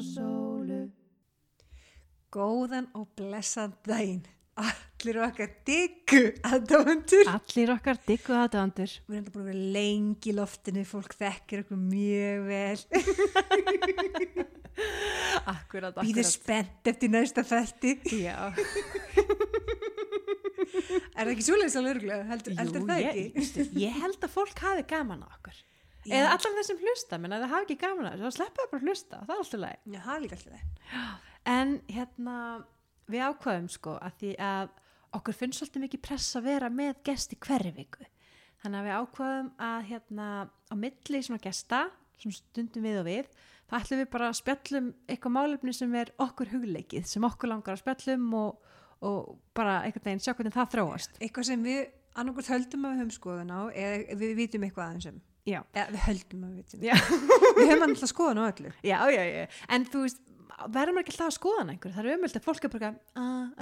og sólu. Góðan og blessan daginn. Allir okkar diggu aðdáendur. Allir okkar diggu aðdándur. Við erum enda búin að vera lengi í loftinu, fólk þekkir okkur mjög vel. Akkurat, Býður spennt eftir næsta fætti. Já, Er það ekki svoleiðis alveg örgulega? Heldur, heldur það ég, ekki? veistu, ég held að fólk hafi gaman okkur. Já. Eða allan þessum hlusta, menn að það hafi ekki gaman þessu, þá sleppa það bara að hlusta, það er alltaf leið. Já, það er líka alltaf það. En hérna, við ákvaðum sko að því að okkur finnst svolítið mikið press að vera með gesti hverju viku. Þannig að við ákvaðum að hérna á milli svona gesta, svona stundum við og við, þá ætlum við bara að spjallum eitthvað málefni sem er okkur hugleikið, sem okkur langar að spjallum og, og bara einhvern veginn sjá hvernig það þróast. Eitthvað sem við annarkvæmt höldum að við höfum skoðun á eða við vitum eitthvað aðeins um. Já. Eða við höldum að við. Já. Við höfum alltaf skoðun á öllu. Já, já, já, en þú veist, verðum ekki alltaf að skoða hana einhver, það er umöld að fólk er bara,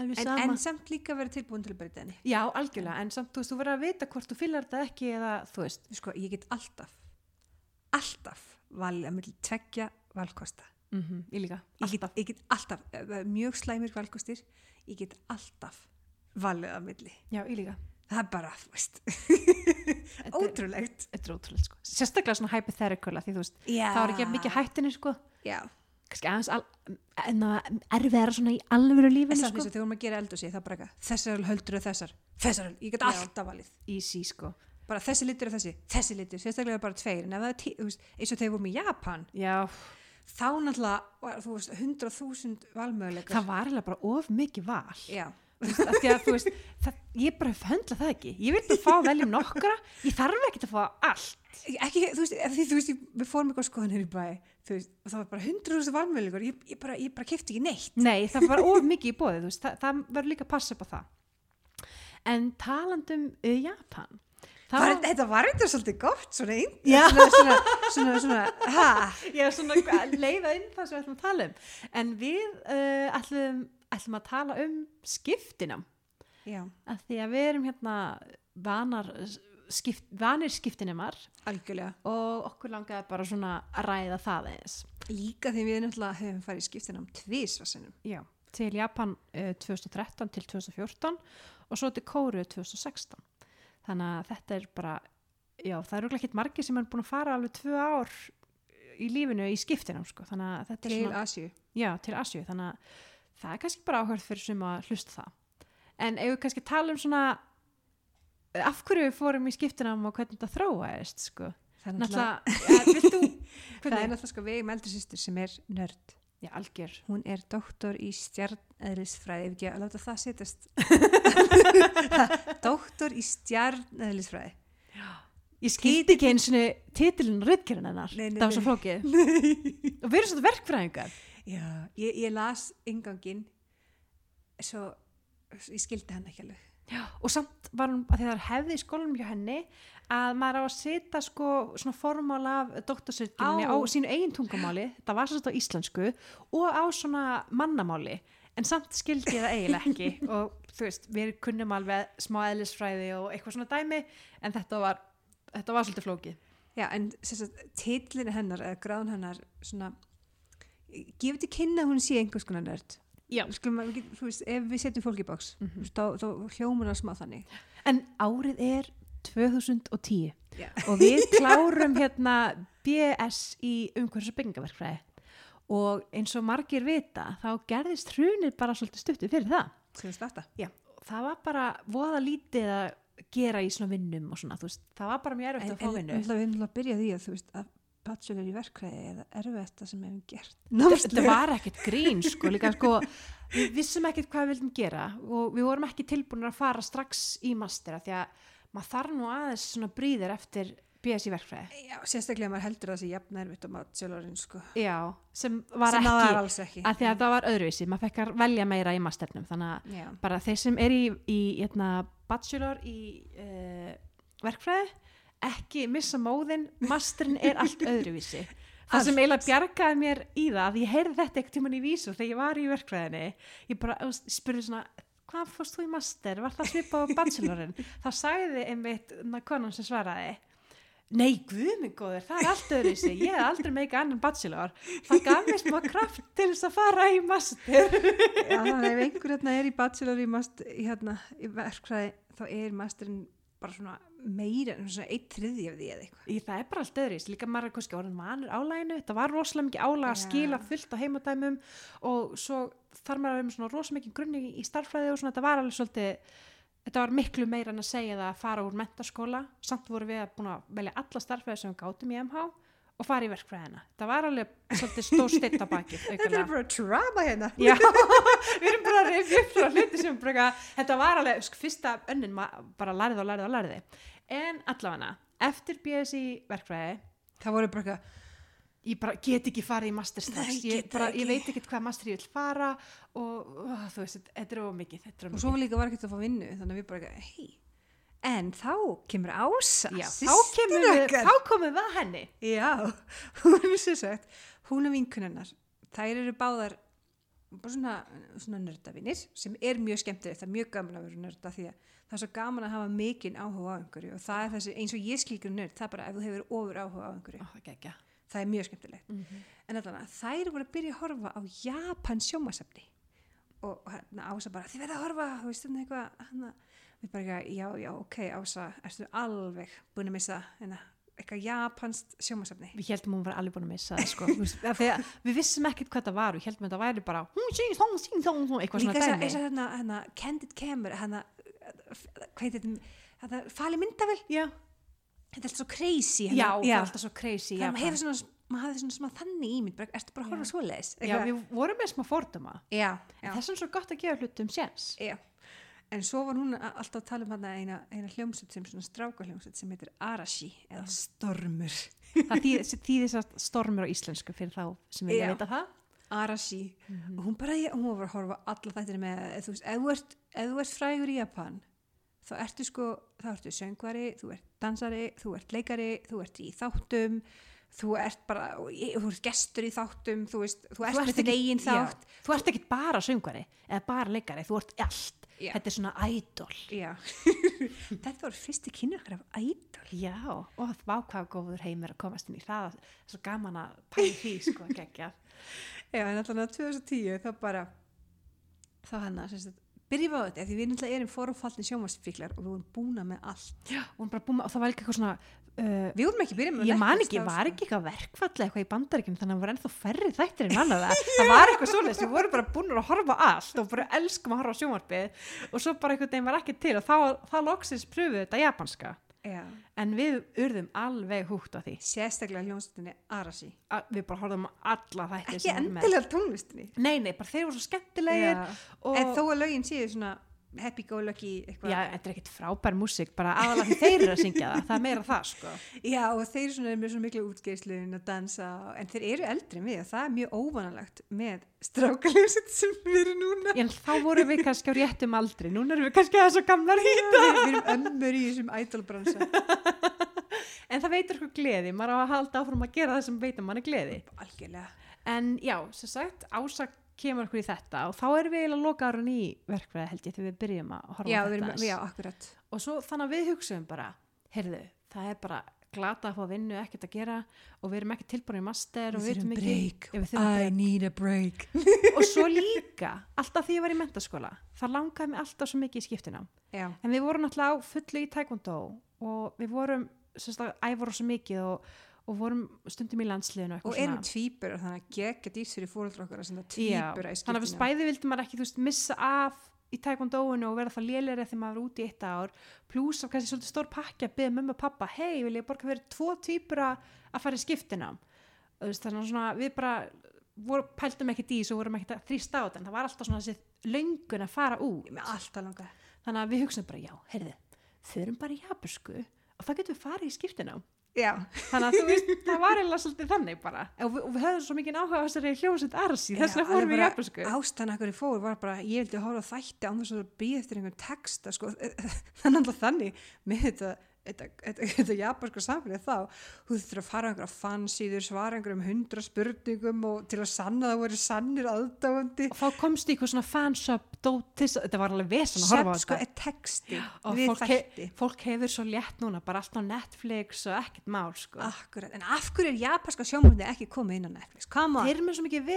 alveg En, en samt líka vera tilbúin til að breyta henni. Já, algjörlega, en samt, þú veist, þú verður að vita hvort þú fylgir þetta ekki eða, þú veist, Sko, ég get alltaf, alltaf valið að milli tveggja valkosta. mm ég líka, Ég get, alltaf. ég get alltaf, er mjög slæmir valkostir, ég get alltaf valið að milli. Já, ég líka. Það er bara, þú veist, er- ótrúlegt. Þetta er ótrúlega, sko. Sérstaklega svona hypothetical, því þú veist, Já. þá er ekki mikið hættinni, sko. Já. Kannski aðeins al, en að erfiðara svona í alvöru En lífinu, samt sko. eins og þegar við vorum að gera eldhúsi, það bara eitthvað, þessar höldur og þessar, þessar, ég get Já. alltaf valið. Easy, sko. Bara þessi litur og þessi, þessi litur, sérstaklega bara tveir, en ef það er, tí, þú veist, eins og þegar við vorum í Japan, Já, þá náttúrulega, var, þú veist, hundrað þúsund valmöguleikar. það var eiginlega bara of mikið val. Já. Að veist, það, ég bara höndla það ekki. Ég vil bara fá að velja um nokkra, ég þarf ekki að fá allt. Ekki, þú veist, því, þú veist, við fórum eitthvað skoðanir í bæ, veist, og það var bara hundrað þúsund valmöguleikar, ég, ég bara, bara kefti ekki neitt. Nei, það var of mikið í bóði, veist, það, það verður líka að passa upp á það. En talandum uh, Japan, það Var, þetta var eitthvað svolítið gott, svona einn, svona, svona, svona, svona, leiða inn það sem við ætlum að tala um. En við uh, ætlum, ætlum að tala um skiptinam, já, af því að við erum hérna vanar, skipt, vanir skiptinemar algjörlega. og okkur langaði bara svona að ræða það eins. Líka því við náttúrulega höfum farið skiptinam tvísvarsinum. Já, til Japan uh, 2013 til 2014 og svo til Kóru 2016. Þannig að þetta er bara, já, það eru ekki margir sem er búin að fara alveg tvö ár í lífinu í skiptinum, sko. Þannig að þetta er Til svona, Asju. já, til Asju. Þannig að það er kannski bara áhörð fyrir sem að hlusta það. En ef við kannski tala um svona, eh, af hverju við fórum í skiptinum og hvernig þetta þróaðist, sko. Það er náttúrulega, það er náttúrulega sko við um eldri sýstur sem er nörd. Já, algjör. Hún er doktor í stjarneðlisfræði, ef ekki að láta það setjast. doktor í stjarneðlisfræði. Ég skildi ekki eins og titilin rauðkjörn hennar. Nei, nei, það var svo flókið. Og við erum svona verkfræðingar. Já, ég, ég las inganginn, svo ég skildi hann ekki alveg. Já. Og samt var hún, að því það hefði í skólanum hjá henni, að maður á að setja sko svona formál af doktorsyrkjunni Á. á. sínu eigin tungumáli, það var svona á íslensku, og á svona mannamáli. En samt skildi ég það eiginlega ekki. og þú veist, við kunnum alveg smá eðlisfræði og eitthvað svona dæmi, en þetta var, þetta var svolítið flókið. Já, en titlinu hennar, eða gráðun hennar, svona, gefur til kynna að hún sé einhvers konar nörd. Já. Skulum, að við get- þú veist, ef við setjum fólk í bóks, mm Mhm. þá, þá hljómar það smá þannig. En árið er 2010. Já. og við klárum hérna BS í umhverfis og byggingaverkfræði og eins og margir vita þá gerðist hrunið bara svolítið stuttu fyrir það 2008. Já, það var bara voða lítið að gera í svona vinnum og svona, þú veist, það var bara mjög En, erfitt en að fá vinnu náttúrulega við náttúrulega byrja því að þú veist að bachelor í verkfræði er það erfiðasta sem hefum gert. þetta var ekkert grín sko, líka sko við vissum ekkert hvað við vildum gera og við vorum ekki tilbúin að fara strax í mastera því að maður þarf nú aðeins svona bríðir eftir BS í verkfræði Já, sérstaklega maður heldur að það sé jafn erfitt á bachelorinn sko. Já, sem var sem ekki ekki. að því að það var öðruvísi, maður fekk að velja meira í masternum, þannig að bara þeir sem er í, í hérna, bachelor í uh, verkfræði ekki missa móðin, masterinn er allt öðruvísi. Það sem eiginlega bjargaði mér í það að ég heyrði þetta ekkert tíman í vísu þegar ég var í verkfræðinni ég bara spurði svona hvað fórst þú í master, var það svipað á bachelorin? Þá sagði einmitt na, konan sem svaraði Nei, guðminn góður, það er allt öðru sig, ég hef aldrei meika annan bachelor, það gaf mér smá kraft til þess að fara í master. Já, þannig ef einhver hérna er í bachelor í, mast, í, hérna, í verkfræði þá er masterinn bara svona meira en svona eitt þriði af því eða eitthvað. Í það er bara allt öðru líka er kannski orðin vanur álæginu, það var rosalega mikið álæg að skila fullt á heimadæmum og svo þarf maður að vera með svona rosalega mikið grunni í starffræði og svona, þetta var alveg svolítið, þetta var miklu meira en að segja það að fara úr mentaskóla, samt voru við að búin að velja alla starffræði sem við gátum í MH og fara í verkfræðina. Það var alveg svolítið stór steitt að baki. Þetta er bara drama hérna. Já, við erum bara að reyfja upp frá hluti sem bara, þetta var alveg, sko, fyrsta önnin bara lærið og lærið og lærið. En allavega, eftir BSI verkfræði, Það voru bara ég bara get ekki farið í master strax, ég, ég veit ekki hvað master ég vil fara og uh, þú veist, þetta- þetta er of mikið, þetta og svo líka var ekki að fá vinnu þannig að við bara hei. En þá kemur Ása, við, okkar. þá komum við að henni. Já, hún er svo sagt, hún er vinkunennar. Þær eru báðar bara svona, svona nördavinir sem er mjög skemmtilegt, það er mjög gaman að vera nörda því að það er svo gaman að hafa mikinn áhuga á einhverju og það er þessi, eins og ég skilgur nörd, það er bara ef þú hefur ofur áhuga á einhverju, Ó, það ekki, það er mjög skemmtilegt. En allan þær voru að byrja að horfa á Japan sjómasefni og og hérna Ása bara, þið verða að horfa, þú veist hérna eitthvað, hérna, við bara eitthvað, já, já, ok Ása, ertu alveg búin að missa hérna, eitthvað japanst sjómasefni. Við heldum hún var alveg búin að missa það, sko. Að við vissum ekkert hvað það var, við heldum að það væri bara, eitthvað líka svona að dæmi. þess að Candid Camera hvað heitir þetta fali myndavel, þetta er alltaf svo crazy já, hérna, það er alltaf svo crazy. að Japan. hefur svona maður hafði svona smá þannig ímynd bara, ertu bara að horfa Já. svoleiðis Já, við vorum með smá já, já, Þess er svo gott að gefa hlutum séns. En svo var hún alltaf að tala um hana eina, eina hljómsveit sem svona stráka hljómsveit sem heitir Arashi eða Stormur Það þýðir að stormur á íslensku fyrir þá sem Já. veita það. Arashi og hún bara, hún var að horfa alla þættir með, eða þú veist, ef þú ert, ef þú ert frægur í Japan þá ertu sko, þá ertu söngvari þú ert dansari, þú ert leikari þú ert í þáttum þú ert bara, þú ert gestur í þáttum þú veist, þú ert með þinn eigin þátt já, þú ert ekkit bara söngvari eða bara leikari, þú ert allt. Já. Þetta er svona idol. Já, þetta voru fyrsti kynur okkar af ædol Já, og það var hvað góður heimur að komast inn í það. Það er svo gaman að í því, sko, geggja. Já, en alltaf 2010 þá bara þá hann að, byrjum á þetta, því við náttúrulega erum forumfaldin sjómasfíklar og við vorum búna með allt Já, og, bara búin, og það var líka eitthvað svona, uh, Við vorum ekki byrjað með ég man ekki, var sko. ekki eitthvað verkfall eitthvað í bandaríkjum, þannig að það var ennþá færri þættir en annað það. Var eitthvað svoleiðis, við vorum bara búin að horfa allt og bara elskum að horfa á sjónvarpið og svo bara einhvern veginn var ekki til og þá, þá loksins pröfuðu þetta japanska. Já, En við urðum alveg húgt á því. sérstaklega hljómsveitinni Arasi Að við bara horfum alla þætti Ekki endilega tónlistinni Nei, nei, bara þeir voru svo skemmtilegir og En þó að lögin séu svona happy go lucky eitthvað. Já, þetta er ekkit frábær músík, bara aðalega þeir eru að syngja það, það er meira það, sko. Já, og þeir svona er með svo miklu útgeislun að dansa, en þeir eru eldri og það er mjög óvanalegt með strákaljóset sem við erum núna. En þá vorum við kannski á réttum aldri, núna erum við kannski að svo gamlar í við, við erum ömmur í þessum idolbransa. En það veitur eitthvað gleði, maður á að halda áfram að gera það sem veitum manni gleði. algjörlega. En já, sem sagt, Ása kemur okkur í þetta og þá erum við eiginlega loka árun í verkfræði held ég þegar við byrjum að horfa Já, þetta. erum, aðeins. já, akkurat Og svo þannig að við hugsaum bara, heyrðu, það er bara glata að fá vinnu, ekkert að gera og við erum ekki tilbúin í master við þurfum break. need a break og svo líka, alltaf því ég var í mentaskóla það langaði mig alltaf svo mikið í skiptina Já, en við vorum alltaf fullu í taekwondo og við vorum semst að æfa rosa mikið og, og vorum stundum í landsliðinu og erum tvíbur þannig að gegga dýrt fyrir fóröldra okkar að senda í þannig að við spæði vildum maður ekki veist, missa af í taekwondoinu og vera það lélir þegar maður er úti í eitt ár. Pluss af kannski svolítið stór pakki að byggja mömmu og pappa hei, vil ég borga fyrir tvo týpura að fara í skiptina? Og þannig að svona, við bara vor, pæltum ekki dís og vorum ekki að þrýsta á þetta en það var alltaf svona þessi löngun að fara út. Þannig að við hugsaum bara, já, heyrðu förum bara í japansku og þá getum við farið í skiptina Já, þannig að þú veist, það var eiginlega svolítið þannig bara. Og við, og við höfum svo mikið áhuga á þessari hljómsveit Arsi, þess vegna fórum við í japansku Ástæðan akkur ég fór var bara, ég vildi horfa á þætti án þess að býða eftir einhvern texta sko. þannig að þannig með þetta þetta, japanska samfélagi þá þú þurftur að fara einhverja fansíður svara einhverjum hundra spurningum og til að sanna að það voru sannir aðdáandi. Og þá komst eitthvað svona dótis, þetta var alveg vesen að horfa á sko þetta. er texti og fólk, he, þætti. fólk hefur svo létt núna bara allt á Netflix og ekkert mál sko. Akkurat, en af hverju er japanska sjónvarpið ekki komið inn á Netflix? Þeir eru með svo mikið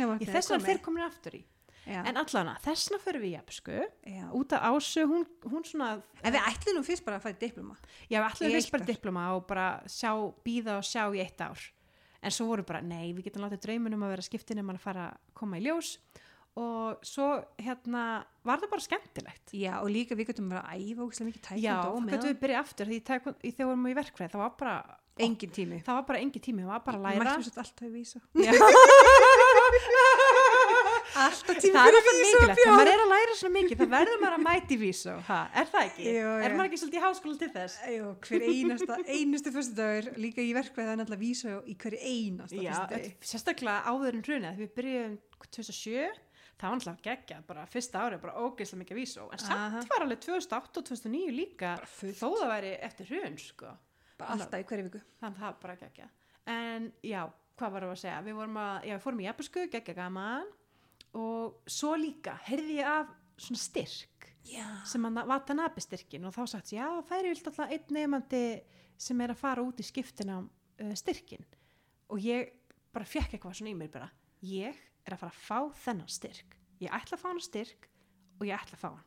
sjónvarpið þess að þeir komin aftur í Já, en allana, þessna fyrir við jafnsku já. út af ásu, hún, hún svona En við ætlum fyrst bara að fara í diploma já, við ætlum Í eitt bara ár. diploma og bara sjá, býða og sjá í eitt ár. En svo voru bara, nei, við getum látið draumunum að vera skiptin um að fara að koma í ljós. Og svo hérna var það bara skemmtilegt. Já, og líka við getum vera að æfa ógislega mikið já, tækjandi þá getum við byrjað aftur því í þegar við vorum í verkfræð, það var bara Engin tími. það var bara engin tími, það var bara að læra alltaf er fyrir vísa mikilvægt, þegar maður er að læra svona mikið það verður maður að mæti vísu, ha, er það ekki? Jú, er maður ekki svolítið í háskóla til þess? Jú, hver einasta, einustu fyrstudagur líka í verkvæði það er náttúrulega vísa í hverju einasta Já, fyrstudagi sérstaklega áður en hrunið, við byrjuðum 2007, það var náttúrulega geggja, bara fyrsta árið, bara ógeðslega mikið vísó, en samt Aha. var alveg 2008 og 2009 líka, þó það væri eftir hrun, sko, alltaf í hverju viku. Þannig það var bara geggja. En já, hvað varum við að segja, við að, já, við fórum í japansku, geggja gaman, og svo líka, heyrði ég af svona styrk, Já, sem hann Watanabe styrkin og þá sagt, já, það er vilt alltaf einn nefandi sem er að fara út í skiptina uh, styrkin og ég bara fekk eitthvað svona í mér bara, ég er að fara að fá þennan styrk, ég ætla að fá hann styrk og ég ætla að fá hann.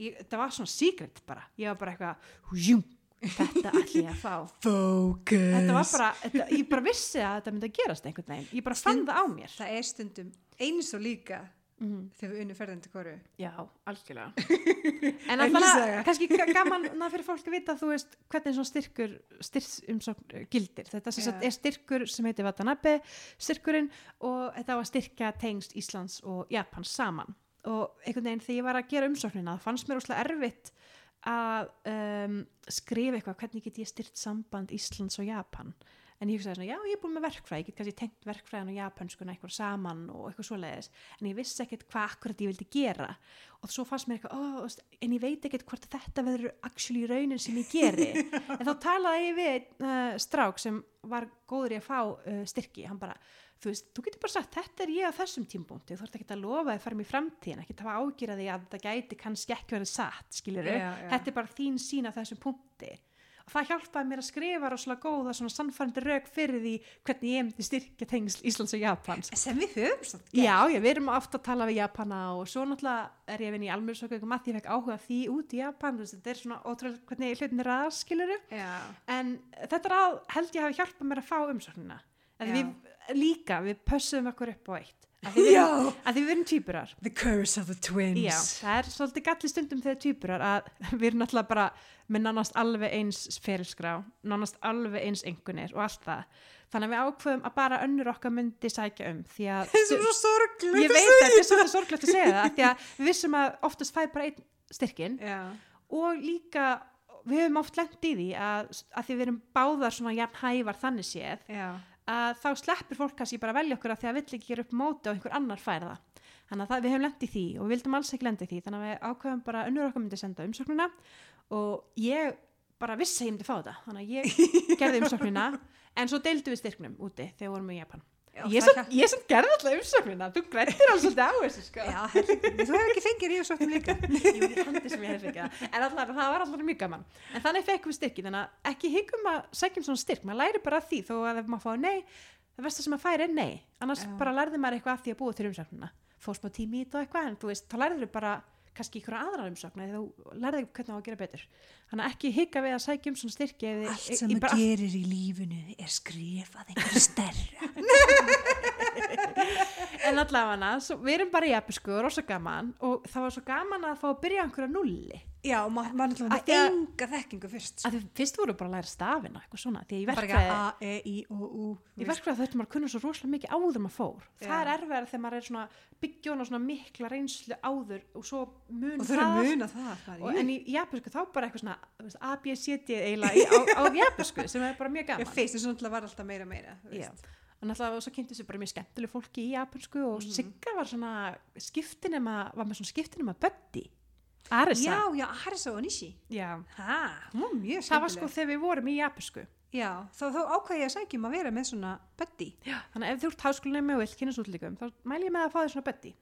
Ég, það var svona secret bara. Ég var bara eitthvað, hújum þetta ætla ég að fá. Focus þetta var bara, þetta, ég bara vissi að þetta myndi að gerast einhvern veginn, ég bara fann það á mér. Það er stundum eins og líka mm. þegar við unnum ferðandi hverju Já, algjörlega. En alltaf kannski ga- gaman fyrir fólk að vita þú veist hvernig svona styrkur styrksumsókn uh, gildir. Þetta sagt er styrkur sem heitir Watanabe styrkurinn og þetta var styrkja tengst Íslands og Japans saman. Og einhvern veginn þegar ég var að gera umsóknina það fannst mér óslega erfitt að um, skrifa eitthvað hvernig get ég styrt samband Íslands og Japan en ég hugsaði svona, já ég er búin með verkfræði ég get kannski tengt verkfræðin og japanskuna eitthvað saman og eitthvað svoleiðis, en ég vissi ekkert hvað akkurat ég vildi gera. Og svo fannst mér eitthvað, oh, en ég veit ekkert hvort þetta verður actually raunin sem ég geri. En þá talaði ég við uh, strák sem var góður í að fá uh, styrki, hann bara þú veist, þú getur bara sagt, þetta er ég á þessum tímpúnti þú þarf ekki að lofa að fara mér í framtíðin ekki að hafa ágjörði að það gæti kannski ekki verið satt, skilur Já, já. þetta er bara þín sín á þessum punkti það hjálpaði mér að skrifa rosalega góða svona sannfærandi rauk fyrir því hvernig ég myndi styrkja tengsl Íslands og Japans. Sem við höfum gert. Já, já, við erum ofta að tala við Japana og svo náttúrulega er ég að vinna í almjörnsökum að ég fekk áhuga því út í Japan. Þetta er svona ótrúlega hvernig hlutin er aðskiluru en þetta er að held ég hafi hjálpað mér að fá Já. við líka, við pössum okkur upp á eitt að því við erum, týpurar the curse of the twins Já, það er svolítið galli stundum þegar týpurar að við erum náttúrulega bara með nánast alveg eins ferilskrá, nánast alveg eins engunir og allt það. Þannig að við ákveðum að bara önnur okkar myndi sækja um því að þessu er svo sorglegt ég veit að þetta er svolítið sorglegt að segja það því að við vissum að oftast fær bara einn styrkin Já. og líka við höfum oft lent í því að, að því við erum báðar svona jafn hævar þannig séð Já. Að þá sleppir fólk kannski bara að velja okkur að því að vill ekki gera upp móti og einhver annar fær það. Þannig að það, við höfum lent í því og við vildum alls ekki lenda í því. Þannig að við ákveðum bara önnur okkar myndi senda umsóknina og ég bara vissi að ég myndi fá þetta. Þannig að ég gerði umsóknina en svo deildu við styrknum úti þegar við vorum í Japan Já, ég, það ég samt gerði alltaf umsóknina þú grættir alveg svolítið á þessu sko Já, þú hefur ekki fengið ríðsóknum líka Jú, það. En allar, það var allar mjög gaman. En þannig fekkum við styrki, þannig að ekki higgum að sækjum svona styrk. Maður læri bara því, þó að ef maður fá nei, það versta sem maður færi er nei. Annars Já. bara lærði maður eitthvað af því að búa til umsóknina. Fór smá tími í og eitthvað, en þú veist, þá lærður þú bara kannski ykkur aðra umsókna því þú lærði hvernig á að gera betur. Þannig að ekki higga við að sækja um svona styrki. allt sem þú gerir í lífinu er skrifað einhverju stærra En allavega, við erum bara í japansku og rosa gaman og það var svo gaman að fá að byrja einhverja nulli. Já, og maður ma að- enga þekkingu fyrst Að því fyrst voru bara að læra stafina, eitthvað svona, því að verkfræði... ekki A, E, I, O, U Í verkfræði þurftum maður að kunna svo rosalega mikið áður maður fór. Það Já. er erfiðar þegar maður er svona byggjón og svona mikla reynslu áður og svo mun og þau eru að muna það, það Og, en í japansku þá bara eitthvað svona A, B, C, D eiginlega á, á japansku sem er bara mjög Ég gaman. feist þess að var alltaf meira meira Já. Og náttúrulega svo kynnti sér bara mjög skemmtileg fólki í japansku og Mhm. Sigga var svona skiptinema, var með svona skiptinema buddy. Arisa Já, já, Harisa og Nishi. Já. Ha, mjög það var sko þegar við vorum í japansku Já, þá, þá ákvæði ég að sækjum að vera með svona buddy. þannig að ef þú ert háskólinni og vilt kynast útlíkum þá mæl ég með að fá þér svona buddy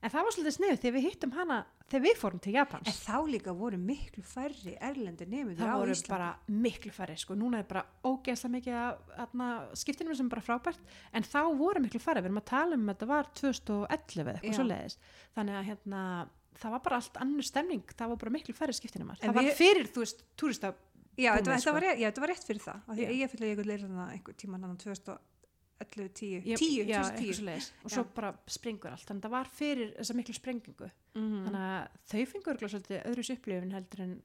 en það var svolítið sniðu þegar við hittum hana þegar við fórum til En Japans þá líka voru miklu færri erlendir nefnir það voru Íslandi. bara miklu færri sko. núna er bara ógeðslega mikið skiptinum sem er bara frábært en þá voru miklu færri, við erum að tala um að þetta var 2011 eða eitthvað Já. svo leiðis þannig að hérna, það var bara allt annur stemning, það var bara miklu færri skiptinumar það var fyrir, þú veist, túrista Já, þetta, sko. var, já, var rétt fyrir það. Því Já. að ég fylgði einhvern leir þannig einhver tíma annan 2011, 10, Ég- 10, já, eitthvað 2010. svo leiðis og Já. svo bara springur allt, þannig að það var fyrir þessa miklu sprengingu Mm. þannig að þau fengur örugglega svolítið öðru upplifin heldur en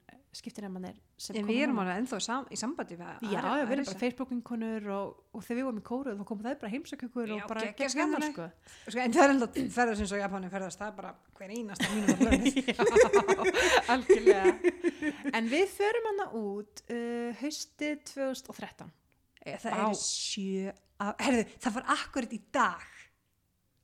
sem En komu við erum alveg ennþá sam, í sambandi við Já, já, við erum bara Facebook-vinkonur og, og þegar við vorum í kóruð þá komum það bara heimsökjökur og bara gegn skemmtilegt. sko. Sko, en það er enda ferðast eins og Japanin ferðast, það er bara hver einasta mínum á hlönið. Já, algjörlega. En við förum hana út uh, haustið 2013. Það Vá. eru sjö, á- herðu, það var akkurat í dag.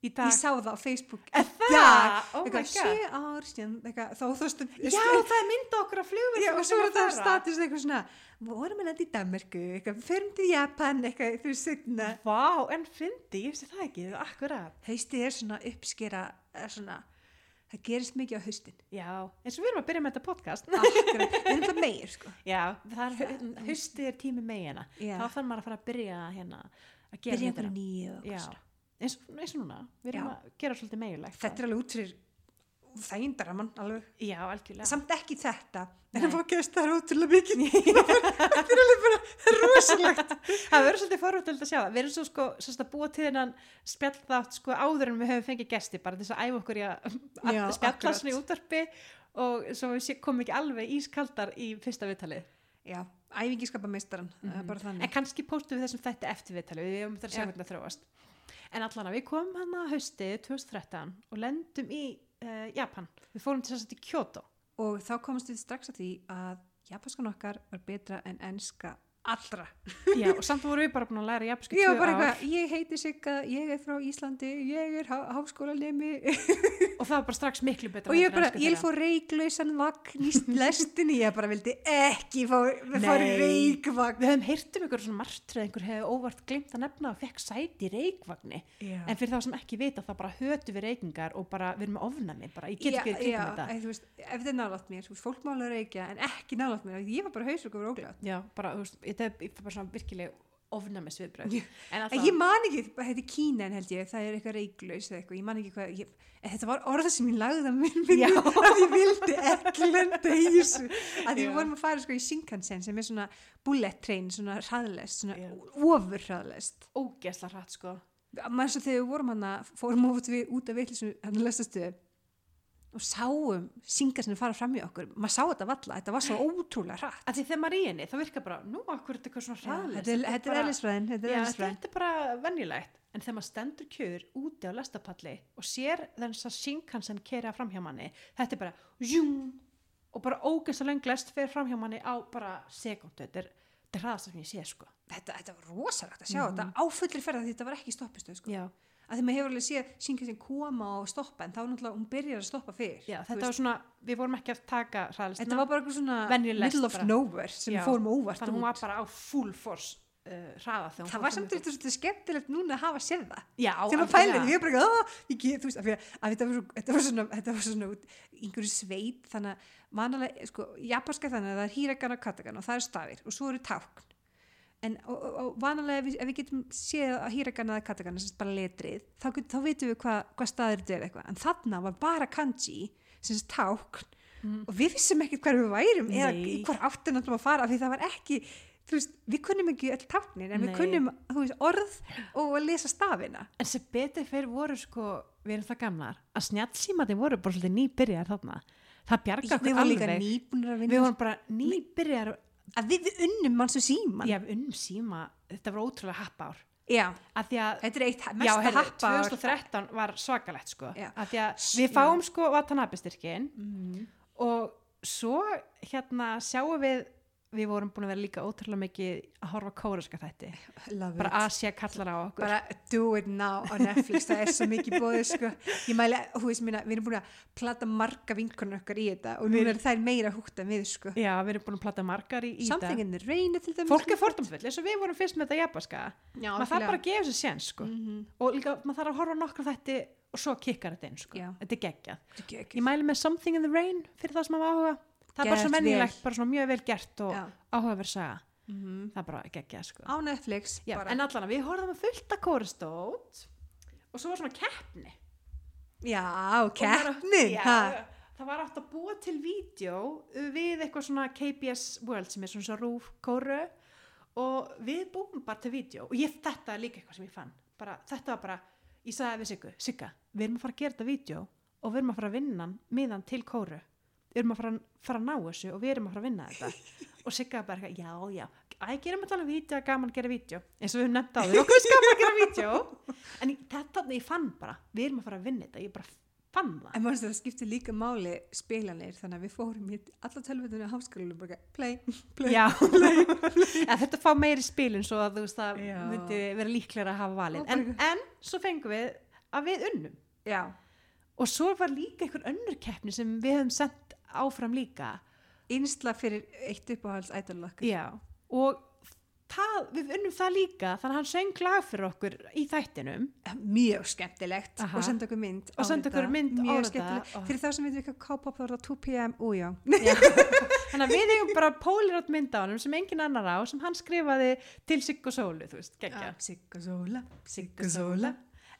Ég sá það á Facebook. Er það? Oh my God. sjö ár síðan, þá þú veist, Já, það er mynda okkur á. Já, og svo er það status eitthvað svona, vorum við lenda í Danmarku, förum til Japan, eitthvað, þú veist, setna. Vá, en fyndi, ég veist það ekki, akkurat. Haustið er svona uppskera, er svona, það gerist mikið á haustin. Já, eins og við erum að byrja með þetta podcast. Akkurat, við erum það meir, sko. Já, það er, haustið er tími megina. Já. Þá þarf maður að fara að byrja hérna að gera Byrja einhverju nýju og Eitthvað svona. eins, eins og núna. Við erum Já. að gera svolítið meginlegt. Þetta er alveg út fyrir þægindaramann, alveg. Já. Samt ekki þetta, en að fá gæst það ótrúlega mikið. Þetta er alveg bara rosalegt. það verður svolítið forvöldið að sjá það við erum svo sko svo að búa til þennan spjallþátt sko áður en við höfum fengið gesti bara þess að æfa okkur í að, að Já, spjalla akkurat. svona í útvarpi og svo við komum ekki alveg ískaldar í fyrsta viðtalið Já, æfingi skapa meistaran, það bara þannig. en kannski póstum við þessum þætti eftir viðtalið við höfum þetta að sjá Já. hvernig það þróast en allan að við komum hann að hausti 2013 og lendum í uh, Japan. Við fórum til þess að í Kyoto. Og þá komast við strax að því að japanskan okkar var betra en enska allra. Já, og samt vorum við bara búin að læra japansku ár eitthvað, ég heiti Sigga, ég er frá Íslandi, ég er há háskólanemi og það var bara strax miklu betra og ég bara, ég fór reiklausan vagn í lestinni, ég bara vildi ekki fá, fá Nei. reikvagn. Við höfum heyrt um ykkur svona martröð einhver hefði óvart glimt að nefna og fekk sæti í reikvagni Já. en fyrir þá sem ekki vita þá bara hötu við reykingar og bara við erum með ofnami bara, ég get Já, ekki já, kringum þetta þú veist, ef þetta er nálátt mér, fólk mála reykja en ekki nálátt mér, ég var bara hausur þetta er bara svona virkileg ofnami sviðbröð en En ég man ekki, þetta er Kínan held ég, það er eitthvað reiklaus eða eitthvað, ég man ekki hvað, ég, en þetta var orða sem ég lagði að mér Já. að ég vildi ekki lenda í þessu, að við vorum að fara sko í Shinkansen sem er svona bullet train, svona hraðlest, svona ofur hraðlest. ógesla hratt sko. Maður svo þegar við vorum hann að, fórum út, við, út af vitlisum hann að lestastuðu og sáum Shinkansen fara fram í okkur, maður sá þetta valla, þetta var svo ótrúlega hratt. að því þegar maður er í henni þá virkar bara, nú akkur er þetta eitthvað svona hraðlist Þetta er- þetta er eðlisfræðin, þetta er þetta er bara venjulegt. En þegar maður stendur kjör úti á lestapalli og sér þess að Shinkansen kera fram hjá manni, þetta er bara jún, og bara ógeðs að löng lest fer fram hjá manni á bara sekundu, þetta er, þetta er hraðast sem ég sé sko. Þetta, þetta var rosalegt að sjá þetta á fullri ferða því þetta var ekki stoppistöð sko. Að því maður hefur alveg séð Shinkansen koma og stoppa en þá náttúrulega hún byrjar að stoppa fyrr já þetta var svona, við vorum ekki að taka hraðlistina, þetta var bara eitthvað svona middle of bara. nowhere sem Já, fórum óvart þannig að hún var bara á full force uh, hraða þegar hún það var samt eitthvað svolítið skemmtilegt núna að hafa séð það. Já, þegar maður algjörlega. pælið, ég er bara ekki, "Ah, þú veist, af því að, að þetta, var svona, þetta var svona einhverju sveit, þannig að vanalega, sko, japanska þannig að það er híragan og katagan og það er stafir og svo eru tákn en og, og, og vanalega ef við, ef við getum séð að híragan eða katagan, þess að bara letrið þá, þá veitum við hvað hva staðir þetta er eitthvað en þarna var bara kanji sem sagt tákn og við vissum ekkert hver við værum eða Nei. í hvar áttin að fara því það var ekki þú veist, við kunnum ekki öll táknin en Nei. við kunnum veist, orð og að lesa stafina En sem betur fyrir voru sko, við erum það gamlar, að snjallsímati voru bara svolítið nýbyrjar þarna. Það bjarga okkur alveg. Við vorum bara nýbyrjar, að við, unnum mann sem síman já, við unnum síma, þetta var ótrúlega happár. já, Að að, þetta er eitt heyrðu, happa 2013 var svakalegt sko. Við fáum sko Watanabe styrkin mm. og svo hérna sjáum við við vorum búin að vera líka ótrúlega mikið að horfa kóruska þætti. Love bara it. Asia kallar á okkur. Bara do it now á Netflix það er svo mikið bóðið sko. Ég mæli, þú veist minna, við erum búin að plata marga vinkonur okkar í þetta og Við- er þær meira hútt en við sko. Já, við erum búin að plata margar í, í Something þetta. In the rain til dæmis fólk er fordómsvill, eins og við vorum fyrst með þetta japaska. Maður þarf bara að gefa sér séns sko. Mhm. og líka maður þarf að horfa nokkra þætti og svo kikkar þetta inn sko. Þetta er geggjað. Ég mæli með Something in the Rain fyrir það sem hafa áhuga það er bara svo mennilegt, bara svona mjög vel gert og áhugaverð saga. Mhm. það er bara geggjað sko. á Netflix Já, en allan við horfðum að fullta kóristót og svo var svona keppni. Já, ha. það var átt að búa til vídeo við eitthvað svona KBS World sem er svona svo rúf kóru og við búum bara til vídeo. Og ég, þetta er líka eitthvað sem ég fann. Bara, þetta var bara, ég sagði við Sigga, við erum að fara að gera þetta vídeo og við erum að fara að vinna miðan til kóru erum að fara, fara að ná þessu og við erum að fara að vinna þetta. Og Sigga bara, eitthvað, já, já æ, gerum þetta alveg vídeo, gaman að gera vídeo. Eins og við höfum nefnt á því, okkur er gaman að gera vídeo. En ég- þetta, ég fann bara við erum að fara að vinna þetta, ég bara fann það. En mannstu það skiptir líka máli spilanir þannig að við fórum í alla tölvutunni á háskólanum bara play, play Já, en þetta fá meiri spilin svo að þú veist það myndi vera líklega að hafa valið. Ó, en, en svo fengum við að við unnum. Já. Og svo var líka einhver önnur keppni sem við höfum sendt áfram líka. Einsla fyrir eitt uppáhalds ædolokk Já, og það, við unnum það líka þannig að hann söng lag fyrir okkur í þættinum. Mjög skemmtilegt. Aha. og senda okkur mynd Og á senda okkur mynd á mjög þetta. skemmtilegt. Og- fyrir þá sem við ekki að K-pop er það 2pm újá þannig að við eigum bara pólirátt mynd á hann sem engin annar á sem hann skrifaði til Sigg og Sólu veist, geggja Sigga Sola Sigga Sóla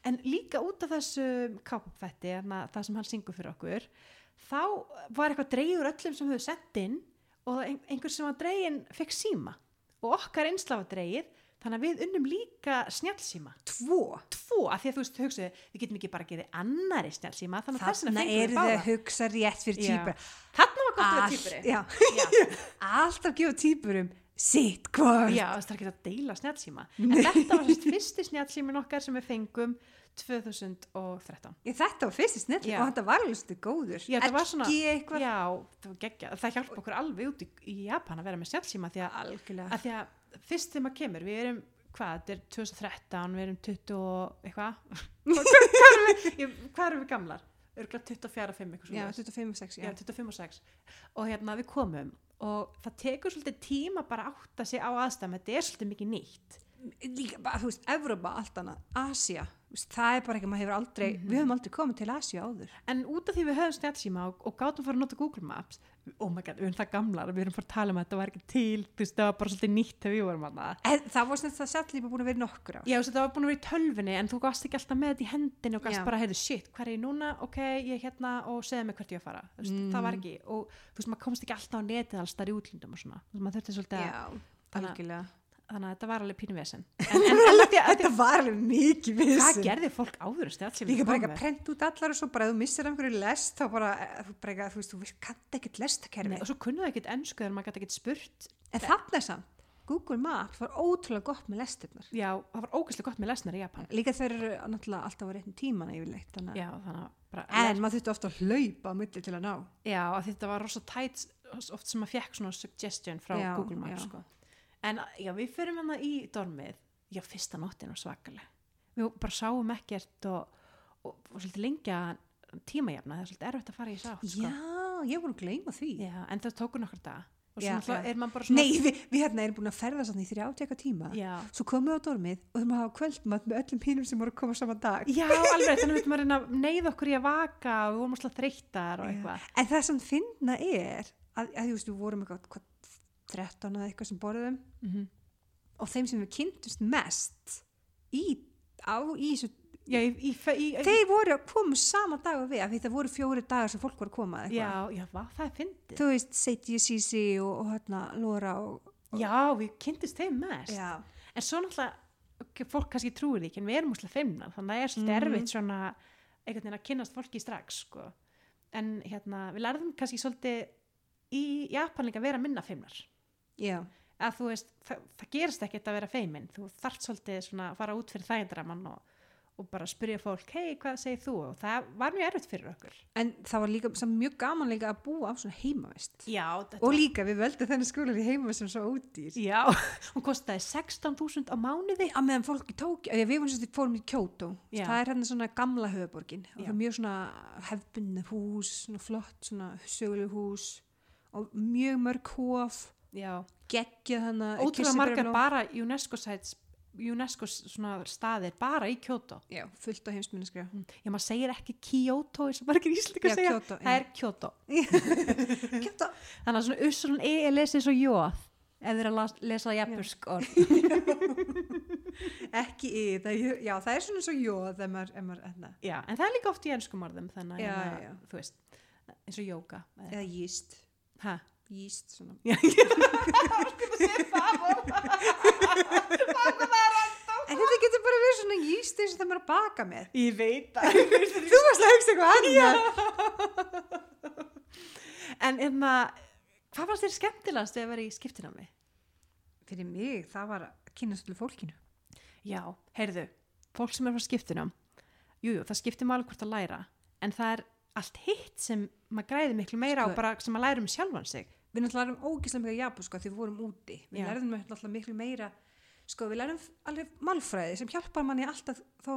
en líka út af þessu kápfætti það sem hann syngur fyrir okkur þá var eitthvað dreigður öllum sem höfðu sett inn og ein- einhver sem var dregin fekk síma. Og okkar einsla var dreigið þannig að við unnum líka snjálsíma tvo? Tvo, af því að þú veist, hugsaðu við getum ekki bara að gera annari snjálsíma þannig að þess þarna vegna fengum er við þið að báða. hugsa rétt fyrir týpur þarna var gott að vera já. alltaf gefa týpurum sitt hvort Já, það er ekki að deila snjálsíma en þetta var sérst fyrsti snjálsímin okkar sem við fengum 2013 Ég, þetta var fyrst í snett Já. og þetta var alveg svolítið góður. Já, var svona- eitthvað. Já, það það hjálpa okkur alveg út í, í Japan að vera með snjálsíma því að, að því að fyrst þegar maður kemur við erum, hvað, þetta er 2013 við erum 20 og eitthvað. Hvað erum við, gamlar? Örgulega 24 og 5 eitthvað já, svoleiðis. 25 og 6 Já, já. 25 og 6 og hérna við komum og það tekur svolítið tíma bara að átta sig á aðstæðum. Þetta er svolítið mikið nýtt. Líka bara, þú veist, Evrópa allt annað. Asia, það er bara ekki maður hefur aldrei, Mhm. við höfum aldrei komið til Asia áður. En út af því við höfum snjálsíma og, og gátum fara að nota Google Maps oh my god, við erum það gamlar við erum fara að tala um að þetta var ekki til þú veist, það var bara svolítið nýtt þegar við vorum að en það var svona það sætt líka búin að vera nokkur ár Já, það var búin að vera í tölvinni en þú gast ekki alltaf með þetta í hendinu og gast Já. bara, heyrðu, shit, hvað er ég núna? Ok, ég er hérna og segja mig hvert ég á að fara. Veist, Mm. Það var ekki, og þú veist, maður komst ekki alltaf á netið alls þar í útlundum og svona. Þú veist, maður þurfti svolítið já, að- þannig að þetta var alveg pínu vesen. Að að, þetta var alveg mikið við hvað gerði fólk áður að líka bara eitthvað prent út allar og svo bara ef þú missir einhverju lest þá bara, eh, þú bara þú veist, þú kannt ekkert lestakerfi Og svo kunnuðu ekkert ennsku þegar maður gæti ekkert spurt. en þarna er samt, Google Maps var ótrúlega gott með lestirnar Já, það var ógæslega gott með lesnar í Japan. líka þeir eru náttúrulega alltaf á réttin tíman yfirleitt þannig. að- Já, þannig að bara... en maður þurfti ofta að hlaupa á milli til að ná Já, þetta var rosa tætt oft sem maður fekk svona suggestion frá Já, Google Maps sko. En já, við förum hérna í dormið. Já, fyrsta nóttin var svakaleg. Við bara sáum ekkert og, og, og svolítið lengja tímajafna það er svolítið erfitt að fara í sátt sko. já, ég voru að gleyma því. Já, en það tókur nokkur dag Já, maður svona nei, við, við hérna erum búin að ferða svona í þrjátjaka tíma. Já, svo komum við á dormið og þurfum að hafa kvöldmatt með öllum hínum sem voru að koma saman dag. Já, alveg þannig við maður reyna að neyða okkur í að vaka og við vorum alltaf þreyttar og eitthvað. En það sem finna er að, að þú veist, við vorum eitthvað hvað, 13 eða eitthvað sem borðum mm og þeim sem við kynntust mest í, á, í já, í, í, þeir voru að koma sama dag og við af því það voru fjóri dagar sem fólk voru að koma já, já, vá, það er fyndið þú veist, Seiti og Sisi og, og hérna Lora og, já, við kynntist þeim mest já. en svo náttúrulega fólk kannski trúir ekki en við erum úslega feimnar þannig að það er svolítið Mhm. erfitt svona einhvern veginn að kynnast fólki strax sko. en hérna við lærðum kannski svolítið í Japan líka að vera minna feimnar já, að þú veist, það, það gerist ekkert að vera feimin þú þarft svolítið svona að fara út fyrir þægindraman og, og bara spyrja fólk, hei, hvað segir þú? Og það var mjög erfitt fyrir okkur. en það var líka samt mjög gaman líka að búa á svona heimavist. Já, og líka við veldum þennan skólar í heimavist sem svo ódýr. Já, hún kostaði 16.000 á mánuði. að meðan fólk í tók, við vorum sérst fórum í Kyoto, Já. það er hérna svona gamla höfuborgin og það er mjög svona hefbunni hús, svona flott svona og mjög mörg hóf Já, geggjað þannig ótrúlega margar bara UNESCO sites, UNESCO staðir bara í Kyoto. já, fullt á heimsminnaskrifa Já, maður segir ekki Kyoto eins og margir íslendingar segja. Kyoto, það er Kyoto. Kyoto Þannig að svona ussulun e er lesið svo jóð ef þið er að lesa jafnbursk orð. ekki í, það, já, það er svona svo jóð hérna, Já, en það er líka oft í ennskum orðum þannig að hérna, þú veist, eins og jóka. eða jíst Hæ? Jíst svona. En þetta getur bara verið svona jíst eins og það maður að baka með. Ég veit það. þú varst að hugsa eitthvað annað. En hérna, hvað fannst þér skemmtilegast þegar verið í skiptinámi? fyrir mig, það var að kynast allir fólkinu. Já, heyrðu, fólk sem er frá skiptinám, jújú, jú, það skiptir máli hvort að læra, en það er allt hitt sem maður græði miklu meira Sko- á bara sem maður læra um sjálfan sig. Við náttúrulega lærum ógislega mikið japan sko því við vorum úti. Við lærðum náttúrulega miklu meira sko við lærum alveg málfræði sem hjálpar manni alltaf þá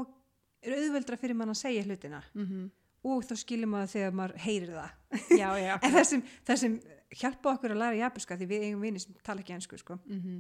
er auðveldra fyrir mann að segja hlutina. Mm og þá skilur maður þegar maður heyrir það. Já, já. en það sem, það sem hjálpa okkur að læra japanska því við eigum vini sem tala ekki ensku sko. Mm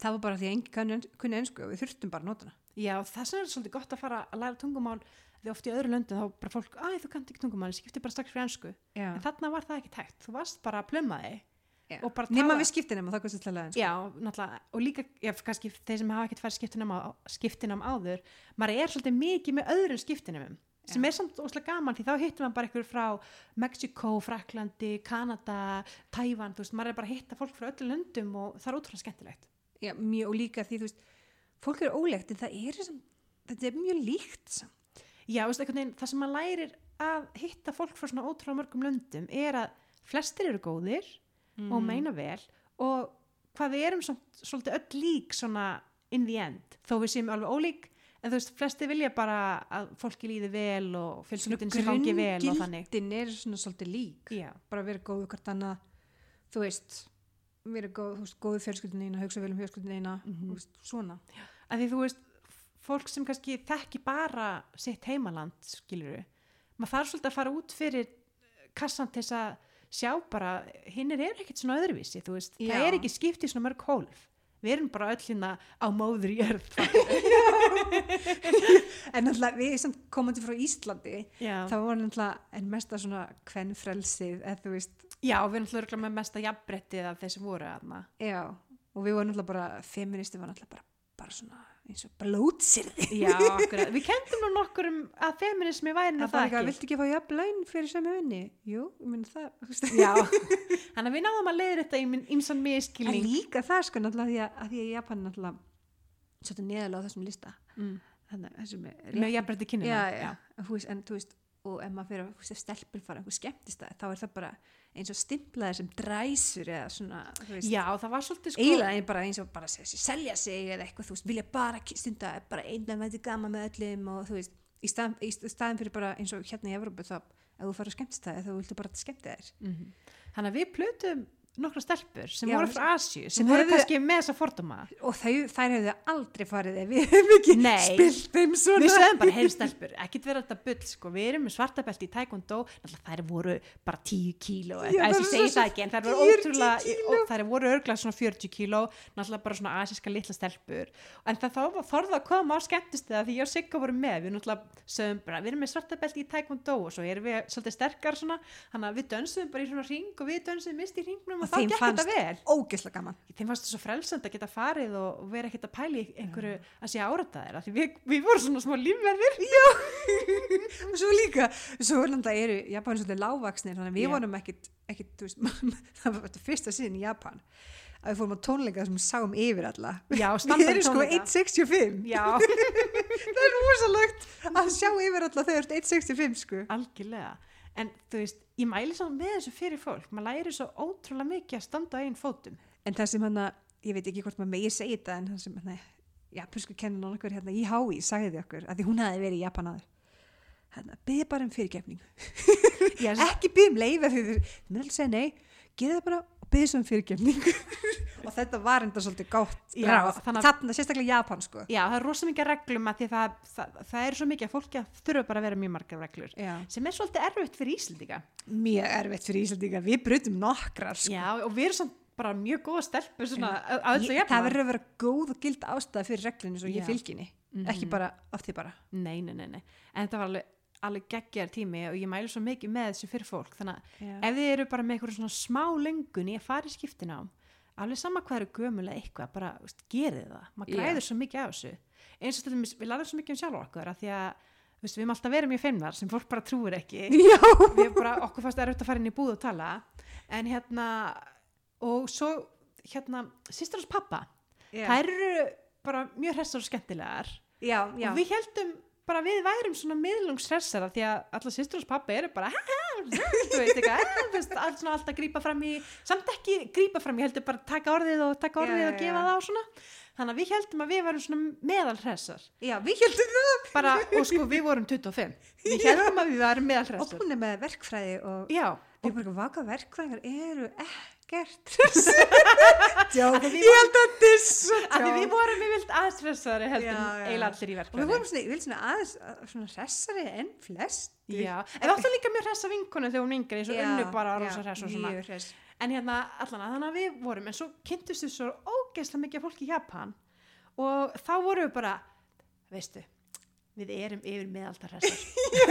það var bara því að engi kunni, ensku og við þurftum bara að nota hana. Já, þess vegna er svolítið gott að fara að læra tungumál því oft í öðru löndum þá bara fólk, æ, þú kannt ekki tungumál, ég skipti bara strax fyrir ensku. Já. En þarna var það ekki tækt, þú varst bara að plumma þig. Já. og bara nema við skiptinum og það til að ensku Já, náttúrulega, og líka, já, kannski þeir sem hafa ekkert farið skiptinam, á, skiptinam áður, maður er svolítið mikið með öðrum skiptinamum, sem er samt óslega gaman því þá hittum maður bara ykkur frá Mexiko, Fraklandi, Kanada, Tævan, þú veist, maður er bara að hitta fólk frá öllu löndum og það er ótrúlega skemmtilegt. Já, mjög, og líka því þú veist fólk er ólegt en það er sem, þetta er mjög líkt samt. Já, veist, veginn, það sem maður lærir að hitta fólk frá svona ótrúlega mörgum löndum er að flestir eru góðir og meina vel og hvað við erum svolítið öll lík svona in the end, þó við séum alveg ólík en þú veist, flestir vilja bara að fólki líði vel og fjölskyldin sem gangi vel og þannig. grunngildin er svona svolítið lík Já, bara vera góðu hvort annað þú veist, vera góð, góðu fjölskyldin eina, hugsa vel um fjölskyldin eina þú veist, svona. Að því þú veist, fólk sem kannski þekki bara sitt heimaland, skiluru, maður þarf svolítið að fara út fyrir kassan til þess að sjá bara, hinnir er ekkert svona öðruvísi, það er ekki skipt í svona mörg hólf. Við erum bara öll hérna á móður í örð. en náttúrulega við samt komandi frá Íslandi Já. það var náttúrulega en mesta svona kvennfrelsið eða þú veist, Já, við erum alltaf með mesta jafnbrettið af sem voru aðna. já og við vorum náttúrulega bara, feministi var náttúrulega bara, bara svona eins og blótsirði. Við kendum nú nokkur um að feminismi væri það var það ekki. Að viltu ekki fá jafn laun fyrir sem unni jú, ég minn það þannig að við náðum að leiða þetta í minn ímsan en miskilning. líka það sko náttúrulega því að, því að Japan náttúrulega svolítið neðalega á þessum lista. Mm. þannig að þessum er Með jafnbretti já, En, þú veist, og ef maður fyrir að stelpur fara einhver skemmtist þá er það bara eins og stimplaðir sem dræsur eða svona þú veist, Já, það var svolítið sko... eiginlega bara eins og bara selja sig eða eitthvað, þú veist, vilja bara stunda bara einna með þetta gaman með öllum og þú veist, í staðin, í staðin fyrir bara eins og hérna í Evrópu þá, ef þú fara að skemmtist það þá viltu bara skemmta þér Mhm. Þannig að við plötum nokkra stelpur sem Já, voru frá Asju, sem voru kannski með þessa fordóma. og þau, þær hefðu aldrei farið ef við hefum ekki spilt þeim svona. Við sögum bara, heim stelpur, ekkit vera þetta bull, sko, við erum með svartabelt í taekwondo, þær voru bara 10 kíló, er segi svo- það ekki, en þær voru 40 ótrúlega, þær voru örglega svona 40 kíló, náttúrulega bara svona asíska litla stelpur, en það þá þorða að koma á skemmtist það því ég og Sigga voru með, við náttúrulega sögum bara, við erum með svartabelt í taekwondo. Og svo erum við og þá þeim gekk fannst- þetta vel. ógeðslega gaman. Þeim fannst það svo frelsand að geta farið og, vera ekkert að pæli einhverju að sé því við, við vorum svona smá lífverðir. Og svo líka, svo eru Japan svolítið lágvaksnir, við Já. vorum veist, það var þetta fyrsta síðan í Japan að við fórum á tónleika sem við sáum yfir alla. Já, við erum sko tónleika. 1.65 já, það er rosalegt að sjá yfir alla þegar þú ert 1.65 sko. Algjörlega en þú veist, ég mæli saman með þessu fyrir fólk. Maður læri svo ótrúlega mikið að standa á einn fótum. En það sem hann að, ég veit ekki hvort maður megi segja þetta en það sem hann japansku kennan okkur hérna í HÍ sagði okkur að því hún hefði verið í Japan aður hérna, byggði bara um fyrirgefningu. Já, ekki byggði um leiða því þið myndið að segja nei, gerði það bara og byggði svo um fyrirgefningu og þetta var enda svolítið gátt þarna sérstaklega Japan sko. Já, það er rosa mikið reglum að því það, það, það er svo mikið að fólki að þurfa bara að vera mjög margar reglur Já. sem er svolítið erfitt fyrir Íslandika mjög erfitt fyrir Íslandinga, við brutum nokkrar sko. Já, og við erum samt bara mjög góða stelpur svona Já. að Ég- það verður að vera góð og gild ástæða fyrir reglunni svo ég fylginni ekki bara af því bara. Nei, nei, nei, nei, en þetta var alveg, alveg geggjar tími og ég mælu svo mikið með þessu fyrir fólk. Þannig að Já. ef þið eru bara með eitthvað svona smá lengun í að fara í skiptina á alveg sama hvað eru gömulega eitthvað bara, veist, gerið það, maður græður svo mikið af þessu. Eins og til dæmis, við laðum svo mikið um sjálf okkur að því að veist, við erum alltaf verið mjög feimnar sem fólk bara trúir ekki. Við bara, okkur fannst erfitt að fara inn í búð og tala. En hérna og svo hérna sýstur hans pappa, Já. þær eru bara mjög hressar og skemmtilegar. Já, já. og við heldum bara við værum svona miðlungshressara því að alla sýstur hans pappa eru bara þú veist eitthvað, alltaf grípa fram í, samt ekki grípa fram í heldur bara taka orðið og taka orðið Já, og gefa já. það og svona. Þannig að við heldum að við varum svona meðalhressar. Já, við heldum það. Bara, og sko við vorum 25 við heldum að við varum og meðalhressar hún er með verkfræði og já, við bara vaka verkfræðingar eru ekkert Af Djók, því við ég held að dissa við vorum Já, en já. eiginlega allir í og við verkefni vorum svona, við svona aðeins að- svona hressari en flest Já, en við áttum líka mjög hressa vinkonu þegar hún yngri eins og unnu bara rosa hress og svona. hress. En hérna allan að þannig að við vorum en svo kynntust við svo ógeðslega mikið af fólki í Japan. Og þá vorum við bara veistu, við erum yfir meðaldar hressar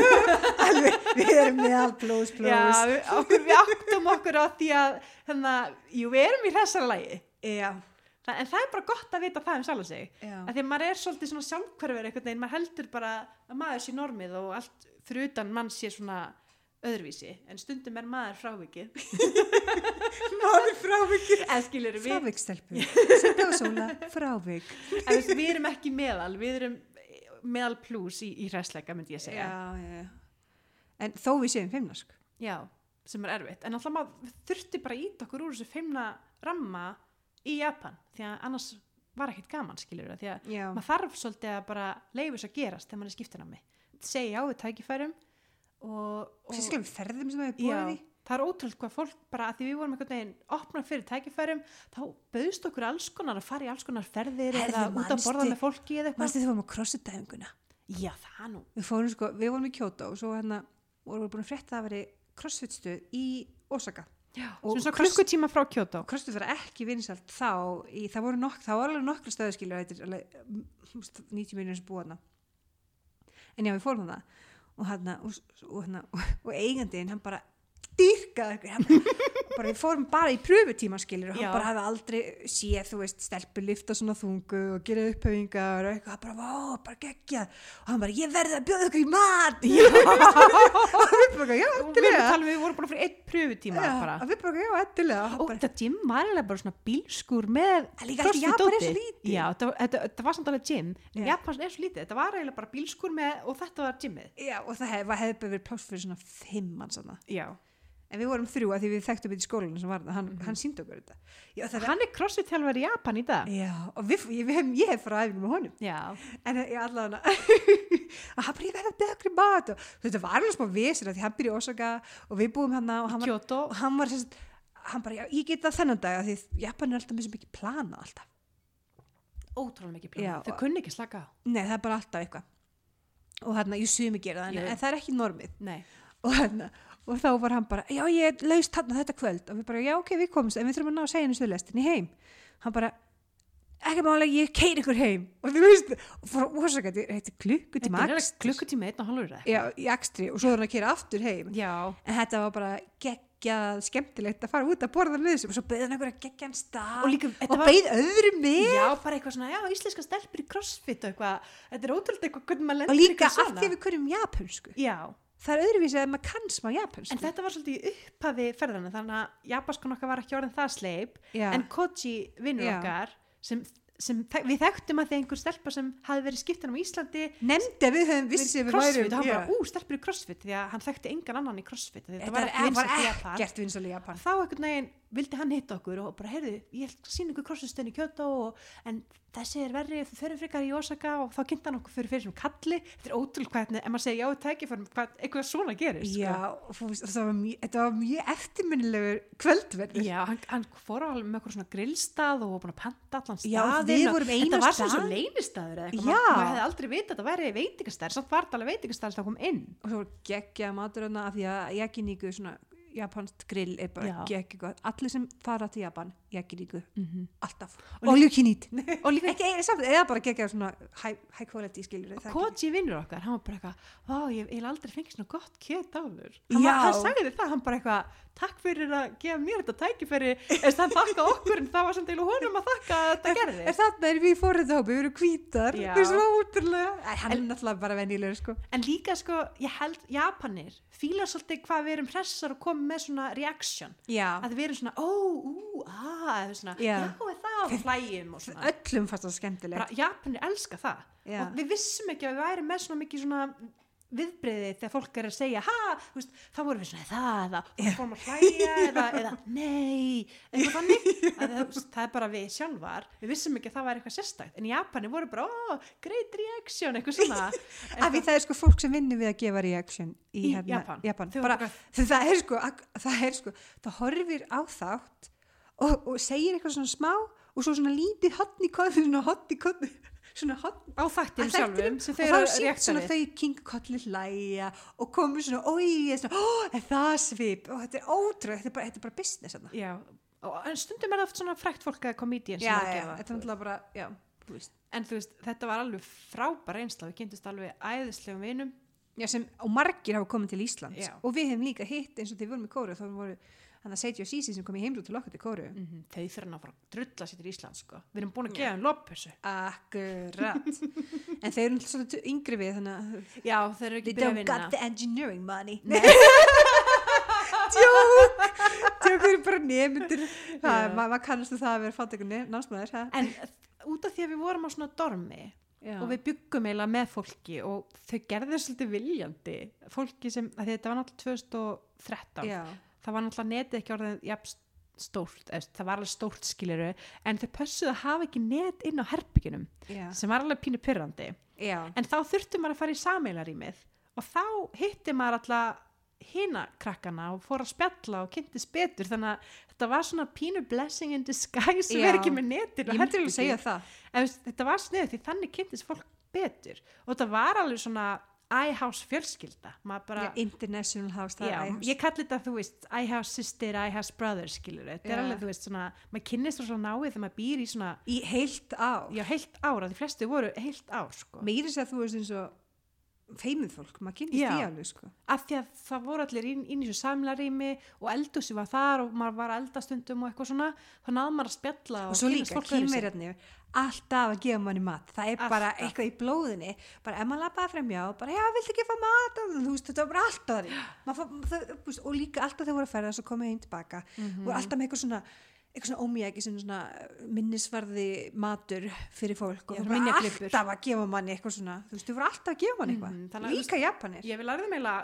alveg, við erum með all blóðs Já, blóðs við, okkur, við áttum okkur á því að hérna, jú, við erum í Þa, en það er bara gott að vita það um sjálf sig. Já. að því að maður er svolítið svona sjálfhverfur einhvern veginn, maður heldur bara að maður sé normið og allt fyrir utan mann sé svona öðruvísi, en stundum er maður frávikið. Maður frávik en skilur við, frávikstelpu, setja á sóla. Frávik. En veist, við erum ekki meðal. Við erum meðal plus í, í hræsleika myndi ég segja. Já, já. en þó við séum feimnask Já, sem er erfitt. En alltaf maður þurfti bara íta okkur úr þessu feimna ramma í Japan því að annars var ekkert gaman skilur því að já, maður þarf svolítið að bara leifa þess að gerast þegar maður er skiptin á mig. Segja á við tækifærum og, sérstaklega við ferðum sem við búið í. það er ótrúlega hvað fólk bara að því við vorum einhvern veginn opna fyrir tækifærum þá bauðst okkur alls konar að fara í alls konar ferðir Heyrðu, eða út að borða með fólki eða eitthvað. mannstu þið fórum á crossfit-dæfinguna já það nú. Við fórum sko, við vorum í Kyoto og svo hérna vorum við búin að frétta að það veri crossfit-stuð í Osaka. Já, Og klukkutíma frá Kyoto. Crossfit var ekki vinsalt þá í, það voru nokk, það var alveg nokkru alveg mm, 90 miljonir sem búið en já við fórum hana og og, og, og, og eigandinn hann bara dyrkaði hann bara, bara við fórum bara í pröfutíma skilur og hann Já. bara hafði aldrei séð þú veist stelpur lifta svona þungu og gera upphauðingar og eitthvað. Bara vá bara geggja og hann bara ég verði að bjóða okkur í mat. Og við bara já og við, endilega. tala um, við vorum bara fyrir einn pröfutíma Já, bara. og við bara já endilega. Og og bara, þetta gym var eiginlega bara svona bílskur með En líka crossfit Japan er svo lítið. já, þetta, þetta, þetta var samt alveg gym. Já. Japans er svo lítið, þetta var eiginlega bara bílskur með og þetta var gymmið. Já, og það hef, hefði bara verið pláss fyrir svona fimm manns þarna. já. En við vorum þrjú að því við þekktum þetta í skólanum sem var það, hann, hann síndi okkur þetta. Já, er, hann er crossfit þjálfur í Japan í dag já og við, ég, við ég hef farað æfingu með honum. já, En ég allavega, að hann verði að í mat og þetta var alveg smá vesir að því hann byrja í Osaka og við búum hann og hann var, Kyoto og hann var sérst, hann bara, já, ég get það þennan dag að því Japan er alltaf svo mikið plana alltaf. ótrúlega mikið Já, plan þau kunni ekki slaka Nei, það er bara alltaf eitthvað. Og hann, ég sumi gera það, en, en það er ekki normið. nei, og, hérna, og þá var hann bara já ég laust hann þetta kvöld. Og við bara já ok við komumst en við þurfum að ná að segja henni stöðlestinni heim. Hann bara ekki málega ég keir ykkur heim. Og þú veist og fór að ósaka þetta er klukkutíma akstri. klukkutíma einn og eða? Já í akstri og svo er hann að keira aftur heim. Já, en þetta var bara geggjað skemmtilegt að fara út að borða með þessum og svo beði hann einhverja geggjan stað og líka og var beið öðrum með. Já, bara eitthvað svona, já, íslenska stelpur í crossfit og eitthvað, þetta er ótrúlega eitthvað og líka því að við það er öðruvísi að maður kann smá japansku En þetta var svolítið í upphafi ferðana þannig að japaskun okkar var ekki orðin það sleip Já. en Koji vinnur Já. okkar sem, sem þek- við þekktum að því einhver stelpa sem hafi verið skiptin á Íslandi nefndi að við höfum vissi við crossfit og hann já. bara, ú, stelpur í crossfit því að hann þekkti engan annan í crossfit þetta þetta var var, var vinsælt í Japan ekkert vinsal í Japan þá einhvern veginn vildi hann hitta okkur og bara, heyrðu, ég sína ykkur krossistöðin í og, en þessi er verri, þau fyrir frekar í Osaka og þá kynnti hann okkur fyrir fyrir sem kalli þetta er ótrúlega hvernig, ef maður segir já, tækifærum hvað eitthvað svona gerist sko. Já, það var mjög, þetta var mjög eftirminnilegur kvöldverður. Já, hann, hann fór á með eitthvað svona grillstað og var búin að panta allan staðinn Já, við vorum einu Þetta var svona stað. svo leynistaður eða eitthvað, maður maður hefði aldrei vitað að þetta væri veitingastæður, samt var þetta alveg veitingastæður japansk grill er bara Já. geggja gott. Allir sem fara til Japan, yakiníku, Mhm. alltaf. Og Og ljúkinít. og líka Ekki eða samt, eða bara geggja svona high, high quality skilur. Koji vinnur okkar, hann var bara eitthvað ég hef aldrei fengið svona gott kjöt áður hann, Já. var, hann sagði það, hann bara eitthvað takk fyrir að gefa mér þetta tækifæri eða hann þakka okkur, en það var samt eiginlega honum að þakka að þetta gerði Er þarna er við þá, við erum hvítar. Já. Það er svo útrúlega. Hann er náttúrulega bara venjulegur, sko. en líka sko, ég held Japanir fíla svolítið hvað við erum hressar og komum með svona reaction Já. að við erum svona, ó, ú, að eða svona, Já. já, það og hlægjum og svona Öllum fannst það skemmtilegt. Japanir elska það Já. og við vissum ekki að við væri með svona mikið svona viðbreyði þegar fólk er að segja þá vorum við svona það, það, og fórum að hlæja eða, eða nei, eitthvað þannig að, það, það er bara við sjálfar við vissum ekki að það væri eitthvað sérstækt en í Japani voru bara, ó, great reaction eitthvað svona Af því það er sko fólk sem vinnur við að gefa reaction í, Í hérna, Japan. Japan. Bara, það er sko það er sko, það horfir á þátt og, og segir eitthvað svona smá og svo svona lítið hotn í kodni svona hotn í kodni svona hotn á þættinum sjálfum og þá sínt svona þau kingukolli hlæja og komur svona, oi, er það svip? Og þetta er ótrúið, þetta er bara, þetta er bara business já, en stundum er það oft svona frækt fólk að komedian sem já, já, þetta er bara, já, þú en þú veist, þetta var alveg frábær einsla við kynntist alveg æðislegum vinum. Já, sem, og margir hafa komið til Íslands. Já. og við hefum líka hitt eins og þegar við vorum í kóru þá voru hann að Seiji og Sisi sem kom í heimrú til okkar til kóru mm þau fyrir að fara að drulla sér til Íslands sko. við erum búin að gefa hann loppessu akkurat en þeir eru svolítið yngri við þannig já, þeir eru ekki they byrjað að don't got vinna the engineering money Nei. djók djók eru bara nemyndir Já. maður kannast það að vera fátekur námsmaður ha? en út af því að við vorum á svona dormi Já. og við byggum eiginlega með fólki og þau gerðu svolítið viljandi fólki sem, þetta var náttúrulega 2013 Já. Það var náttúrulega netið ekki orðið jafn stórt, það var alveg stórt skiliru en þau pössuðu að hafa ekki net inn á herbygginum Já. sem var alveg pínu pyrrandi Já. en þá þurfti maður að fara í sameilarýmið og þá hitti maður alltaf hina krakkana og fór að spjalla og kynntist betur. Þannig að þetta var svona pínu blessing in disguise sem er ekki með netin þú veist, þetta var sniðið því þannig kynntist fólk betur. Og þetta var alveg svona iHouse fjölskylda bara, Já, international house já, er ég kalli þetta þú veist iHouse sister, iHouse brother skilur þetta er Já. alveg þú veist svona maður kynnist svo náið þegar maður býr í svona í heilt ár já, heilt ár, að því flestu voru heilt ár sko. meiri sér að þú veist eins og feimið fólk, maður kynnist Já. því alveg sko. af því að það voru allir inn, inn í þessu samlarými og eldhúsi var þar og maður var að elda stundum og eitthvað svona þá náði maður að spjalla og svo kynnast líka kýmverjarnir alltaf að gefa manni mat það er bara Alltaf. eitthvað í blóðinni bara ef maður lappaði fremjá, bara já, viltu ekki fá mat og þú veist, þetta var bara alltaf þannig fá, það, og líka alltaf þegar voru að ferða svo komið heim tilbaka Mhm. og alltaf með eitthvað svona eitthvað svona ómjæki sem svona minnisvarði matur fyrir fólk og var minjaklippur. alltaf að gefa manni eitthvað svona þú veist, þú voru alltaf að gefa manni eitthvað. Mhm, þannig líka japanir. Ég vil lærði meila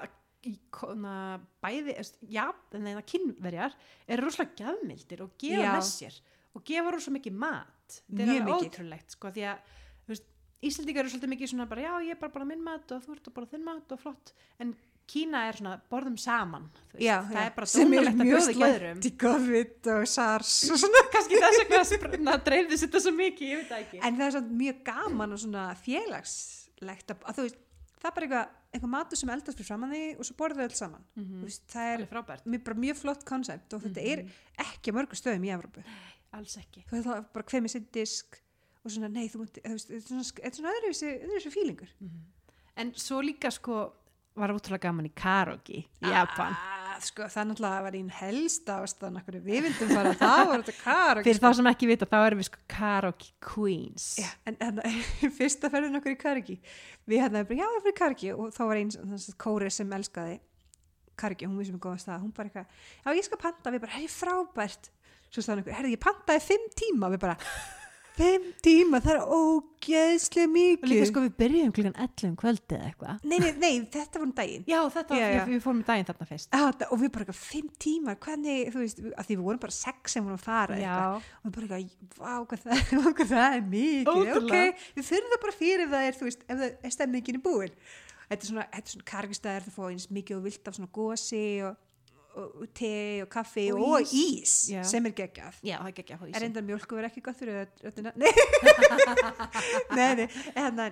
í kona, bæði, já, en það kynverjar eru rosalega gjafmildir og gefa Já. með sér og gefa rosalega mikið mat. Þetta er alveg ótrúlegt sko, því að þú veist, Íslandingar eru svolítið mikið svona bara já, ég er bara bara minn mat og þú ert bara þinn mat og flott, en Kína er svona borðum saman, veist, já, það já. er bara sem er dónalegt að mjög bjóða ekki öðrum slæmt í COVID og SARS og svona. Kannski þess vegna dreifðist þetta svo mikið, ég veit það ekki. En það er svona mjög gaman og svona félagslegt að, að þú veist, það er bara eitthvað, eitthvað matur sem eldast fyrir framann því og svo borður þau öll saman. Mhm. Þú veist, það er mjög, mjög flott koncept og þetta er ekki á mörgum stöðum í Evrópu. Alls ekki. Þú veist það bara hver með sinn disk og svona nei þú veist, þetta er svona, er svona öðruvísi, fílingur en svo líka sko var útrúlega gaman í karaoke í Japan. ah, sko það náttúrulega var einn helst ástæðan okkur við vildum fara. Það var þetta karaoke fyrir þá sem ekki vita þá erum við sko karaoke queens. Já, en hérna, fyrsta ferðin okkur í Kariki við hérna, bara, já, við fyrir Kariki og þá var einn kóri sem elskaði Kariki, hún vissum við góða stað hún bara eitthvað, já, ég skal panta, við bara, hei, frábært. Svo staðan okkur, herði, ég pantaði fimm tíma, við bara fimm tíma, það er ógeðslega og mikið. líka sko við byrjum klukkan 11 um kvöldið eða eitthvað. Nei, nei, nei, þetta var um daginn. Já þetta, Já, var, já. Við, við fórum í daginn þarna fyrst. Ah, þetta- og við bara eitthvað fimm tímar hvernig, þú veist, að því við vorum bara sex sem vorum að fara eitthvað. já, og við bara eitthvað, vá, hvað það, hvað það er mikið Ótrúlega. ok, við fyrir það bara fyrir ef það er, þú veist, ef það er stemningin í búin. Þetta er svona, þetta er svona það te og kaffi Og og, ís. ís, Já. sem er geggjað. Það er er enda mjölku verið ekki gott fyrir röddina nei. Nei, nei, en,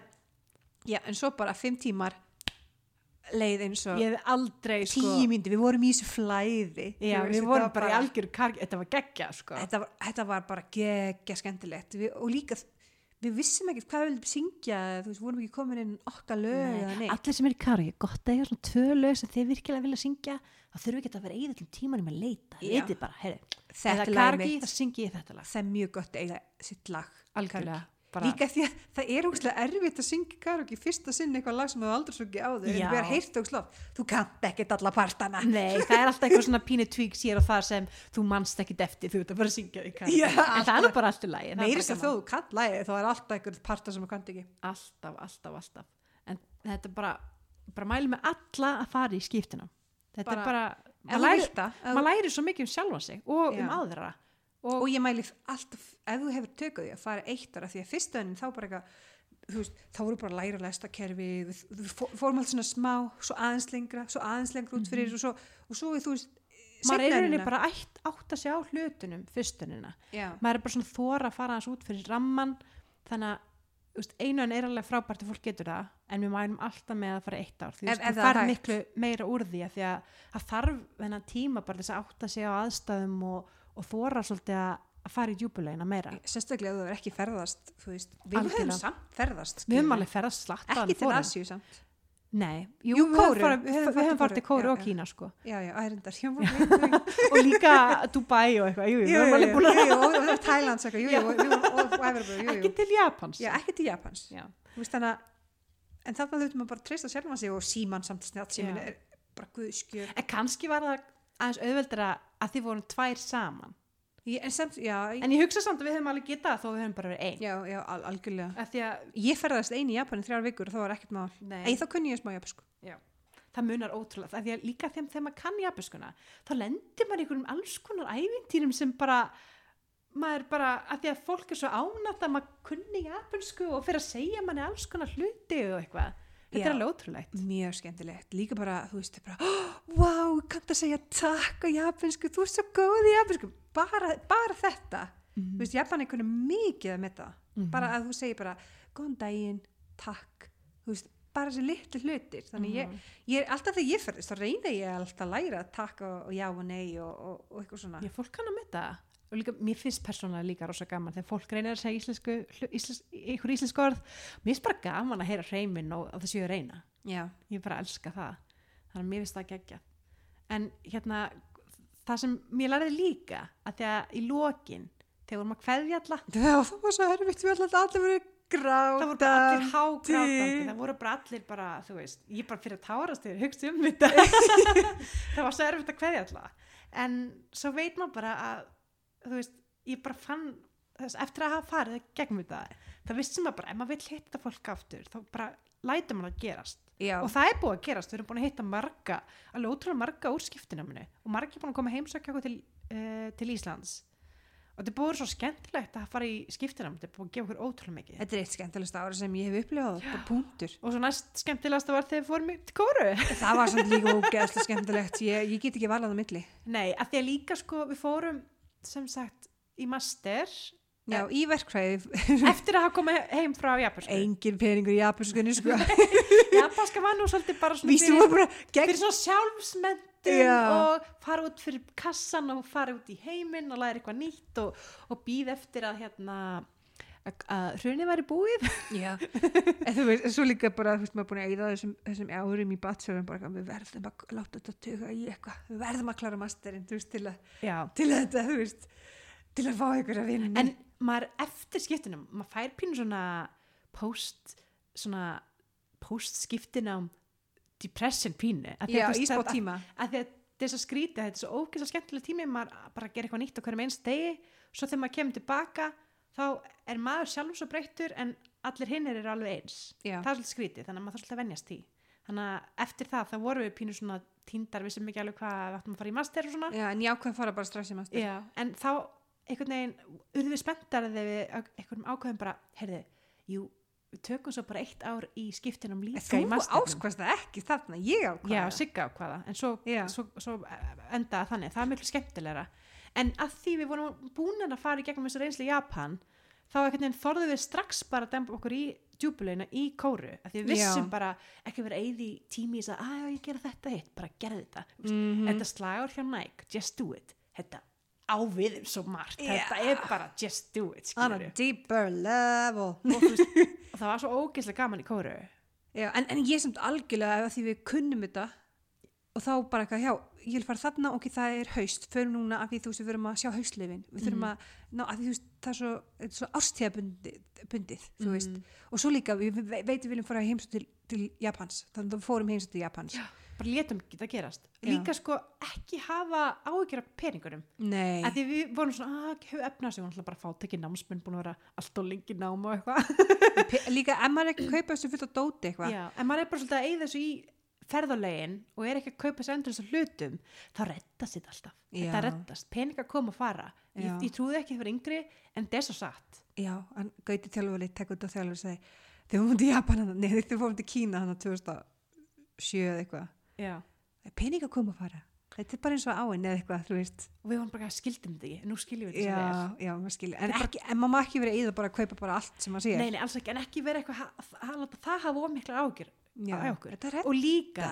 já, en svo bara fimm tímar leið eins og aldrei sko tíu myndi, við vorum í þessu flæði. Já, við vorum bara í algjöru kargi þetta var geggja sko. Þetta var, þetta var bara geggja skemmtilegt. Við, og líka við vissum ekkert hvað við vildum syngja þú veist, vorum ekki komin inn okkar lög allir sem er í kari, gott að eiga svona tvö lög sem þið virkilega vilja syngja þá þurfum við ekki að vera eigið til tímanum að leita Já. eitið bara, heyrðu, þetta er lag ég það er mjög gott að eiga sitt lag algjörlega, líka því að það er ógustlega erfitt að syngja karaoke í fyrsta sinn eitthvað lag sem þú aldrei sungið á þau en við erum heyrt ógustlega þú kannt ekkert alla partana. Nei, það er alltaf eitthvað svona pínu tvík sér og það sem þú manst ekki eftir þú ert að bara syngja því karaoke. En það er nú bara alltaf lægi meiri sem þó þú kannt lagið þá er alltaf einhver parta sem þú kannt ekki. Alltaf, alltaf, alltaf. En þetta er bara, bara mæli með alla að fara í skiptina. Þetta Bara- er bara, maður læri, læri svo mikið um sjálfa sig og Já. um aðra og, og ég mæli alltaf, ef þú hefur tökuð því að fara eitt ára því að fyrsta önnin þá bara eitthvað þú veist, þá voru bara að læra lestakerfi við, við fó- fórum alltaf svona smá svo aðeins lengra, svo aðeins lengra út fyrir og svo, og svo þú veist maður er rauninni önnina. bara ætt, átt að sjá hlutunum fyrstunina já, maður er bara svona þóra að fara hans út fyrir ramman þannig að þú veist, einu en er alveg frábært að fólk getur það en við mælum alltaf með að fara eitt ár því þú veist, það hægt. miklu meira úr því að að það þarf þennan tíma bara þess að átta sig á aðstæðum og, og þóra svolítið að að fara í djúbulegina meira. Sérstaklega ef þú er ekki ferðast þú veist, við höfum Algjörlega. samt ferðast við höfum alveg ferðast slatt ekki til Asíu samt. Nei, jú, Jú, við höfum höfum höfum til Kóreu, Kóru og. Kína sko. Já, já, jú, og líka Dubai og eitthvað, jú, jú, jú, höfum að jú, jú, og, jú, ekki til Japans. Já, ekki til Japans. Þú veist, þannig að en þarna þurftum að bara treysta sjálfan sig og síman samt snjátt er en kannski var það aðeins auðveldra að þið vorum tvær saman Ég- en samt, já, ég- En ég hugsa samt að við höfum alveg getað þó við höfum bara verið einn. já, já, al algjörlega því að ég ferðast einu í Japan í þrjár vikur og það var ekkert mál. Ei, þá kunni ég smá japansku það munar ótrúlega. Af því að líka þeim þegar maður kann japanskuna, þá lendir maður einhverjum alls konar ævintýrum sem bara, maður bara, af því að fólk er svo ánætt að maður kunni japansku og fyrir að segja manni alls konar hluti og eitthvað. Þetta Já. er alveg ótrúlegt. mjög skemmtilegt, líka bara, þú veist, bara wow, kannt að segja takk á japansku, þú ert svo góð í japansku bara, bara þetta Mhm. þú veist, Japan er kunni mikið að metta Mhm. bara að þú segir bara, góðan daginn takk, þú veist bara þessi litlu hlutir, þannig ég, Mhm. ég alltaf þegar ég ferðist, þá reyna ég alltaf að læra takk og, og já og nei og, og, og eitthvað svona Já, fólk kann að með það. Og líka, mér finnst persónulega líka rosa gaman þegar fólk reynir að segja íslensku, íslensk, ykkur íslensk orð. Mér finnst bara gaman að heyra hreiminn og að séu að reyna. já, ég bara elska það. Þannig að mér finnst það geggja en hérna það sem mér lærði líka að því að í lokin þegar vorum að kveðja alla það var svo erfitt, við ætlaði allir verið það voru bara allir grátandi hágrátandi það voru bara allir bara, þú veist ég bara fyrir að tárast þér, hugst um þetta. Það var svo erfitt að kveðja alla. En svo veit maður bara að þú veist, ég bara fann þess, eftir að hafa farið gegnum þetta það vissi maður bara, ef maður vill hitta fólk aftur þá bara lætur maður að gerast. Já, og það er búið að gerast, við erum búin að hitta marga alveg ótrúlega marga úr skiptinaminu og margi búin að koma heimsökja til, uh, til Íslands. Og þetta er búið svo skemmtilegt að fara í skiptinam þetta er búið að gefa okkur ótrúlega mikið. Þetta er eitt skemmtilegsta ára sem ég hef upplifað, og svo næst skemmtilegast var þegar við fórum í- til Kóru Það var samt líka ógeðslega skemmtilegt ég, ég get ekki valað á milli. Nei, að því að líka sko við fórum sem sagt í master Já, í verkfræði, eftir að hafa komið heim frá Japansku engin peningur í japanskunni sko. Japanska var nú svolítið bara fyrir, bara gegn fyrir svona sjálfsmyndun Já. og fara út fyrir kassan og fara út í heiminn og læra eitthvað nýtt og, og býð eftir að hérna að- að hrunið væri búið en þú veist, svo líka bara, þú veist, maður er búin að eyða þessum, þessum árum í bachelor bara, við verðum að láta þetta tuga í eitthvað, við verðum að klára masterinn, þú veist, til að, Já. til að þetta, þú veist, til að fá að vinna. en maður eftir skiptinum maður fær pínu svona post svona post skiptinum depression pínu að já, í að- tíma. að því að þetta er svo skrítið, þetta er svo ógeðslega skemmtilega tími maður bara að gera eitthvað nýtt á hverjum eins degi svo þegar maður kemur tilbaka þá er maður sjálf svo breyttur en allir hinnir eru alveg eins. Já. það er svolítið skrítið, þannig að maður þarf svolítið að venjast því. Þannig að eftir það, þá vorum við pínu svona tíndar, við sem ekki alveg hvað við ættum að fara í master og svona. Já, en ég ákveð að fara bara strax í master. Já, en þá einhvern veginn urðum við spenntar þegar við einhverjum ákveðum bara, heyrðu, jú við tökum svo bara eitt ár í skiptinum líka í Þú áskvæmst það ekki þarna, ég ákvað Já, Sigga ákvaða, en svo, svo, svo endaði þannig, það er miklu skemmtilegra en að því við vorum búin að fara í gegnum þessu reynslu í Japan þá þorðum við strax bara að dempa okkur í djúbulegina í kóru að því við vissum Já. bara ekki verið eigi í tími í þess að að ég gera þetta hitt, bara gerði þetta mm Mhm. þetta slagur hjá Nike, just do it þetta á við um svo margt Já. þetta er bara just do it On a deeper level. og, veist, og það var svo ógeðslega gaman í kóru Já, en, en ég samt algjörlega ef að því við kunnum þetta og þá bara eitthvað, já, ég vil fara þarna ok, það er haust, förum núna af því þú veist við verum að sjá haustlifin, við þurfum Mhm. að ná, að því þú veist, það er svo, svo ástíðabundið bundið, þú Mhm. veist og svo líka, við ve- veitum við viljum fara heimsótt til, til Japans, þannig að við fórum heimsótt til Japans Já. bara létum ekki það gerast Já. líka sko ekki hafa áhyggjur af peningunum Nei, að því við vorum svona, að hefur efna sig, við vorum bara fátekið námsmenn búin að vera allt og lengi nám og eitthvað Pe- líka ekki að en maður er bara að ferðarlegin og er ekki að kaupa þessu endur þessu hlutum þá reddast þetta alltaf. Já. þetta reddast, peningar koma og fara. Ég, ég trúði ekki að það var yngri en er svo satt. Já, hann gauti þjálfurlið tek út á þjálfur og segi, við fórum til Japan nei, þegar við fórum til Kína hann 2007 eða eitthvað. Peninga koma að fara. Þetta er bara eins og áinn eða eitthvað, og við vorum bara að skildum þetta ekki, nú skiljum við þetta en, ekki, en maður má ekki verið í það bara að kaupa bara allt sem maður sér. Nei, nei, alls ekki, en ekki vera eitthvað að, að, að það hafa ómiklar ágjur já, og líka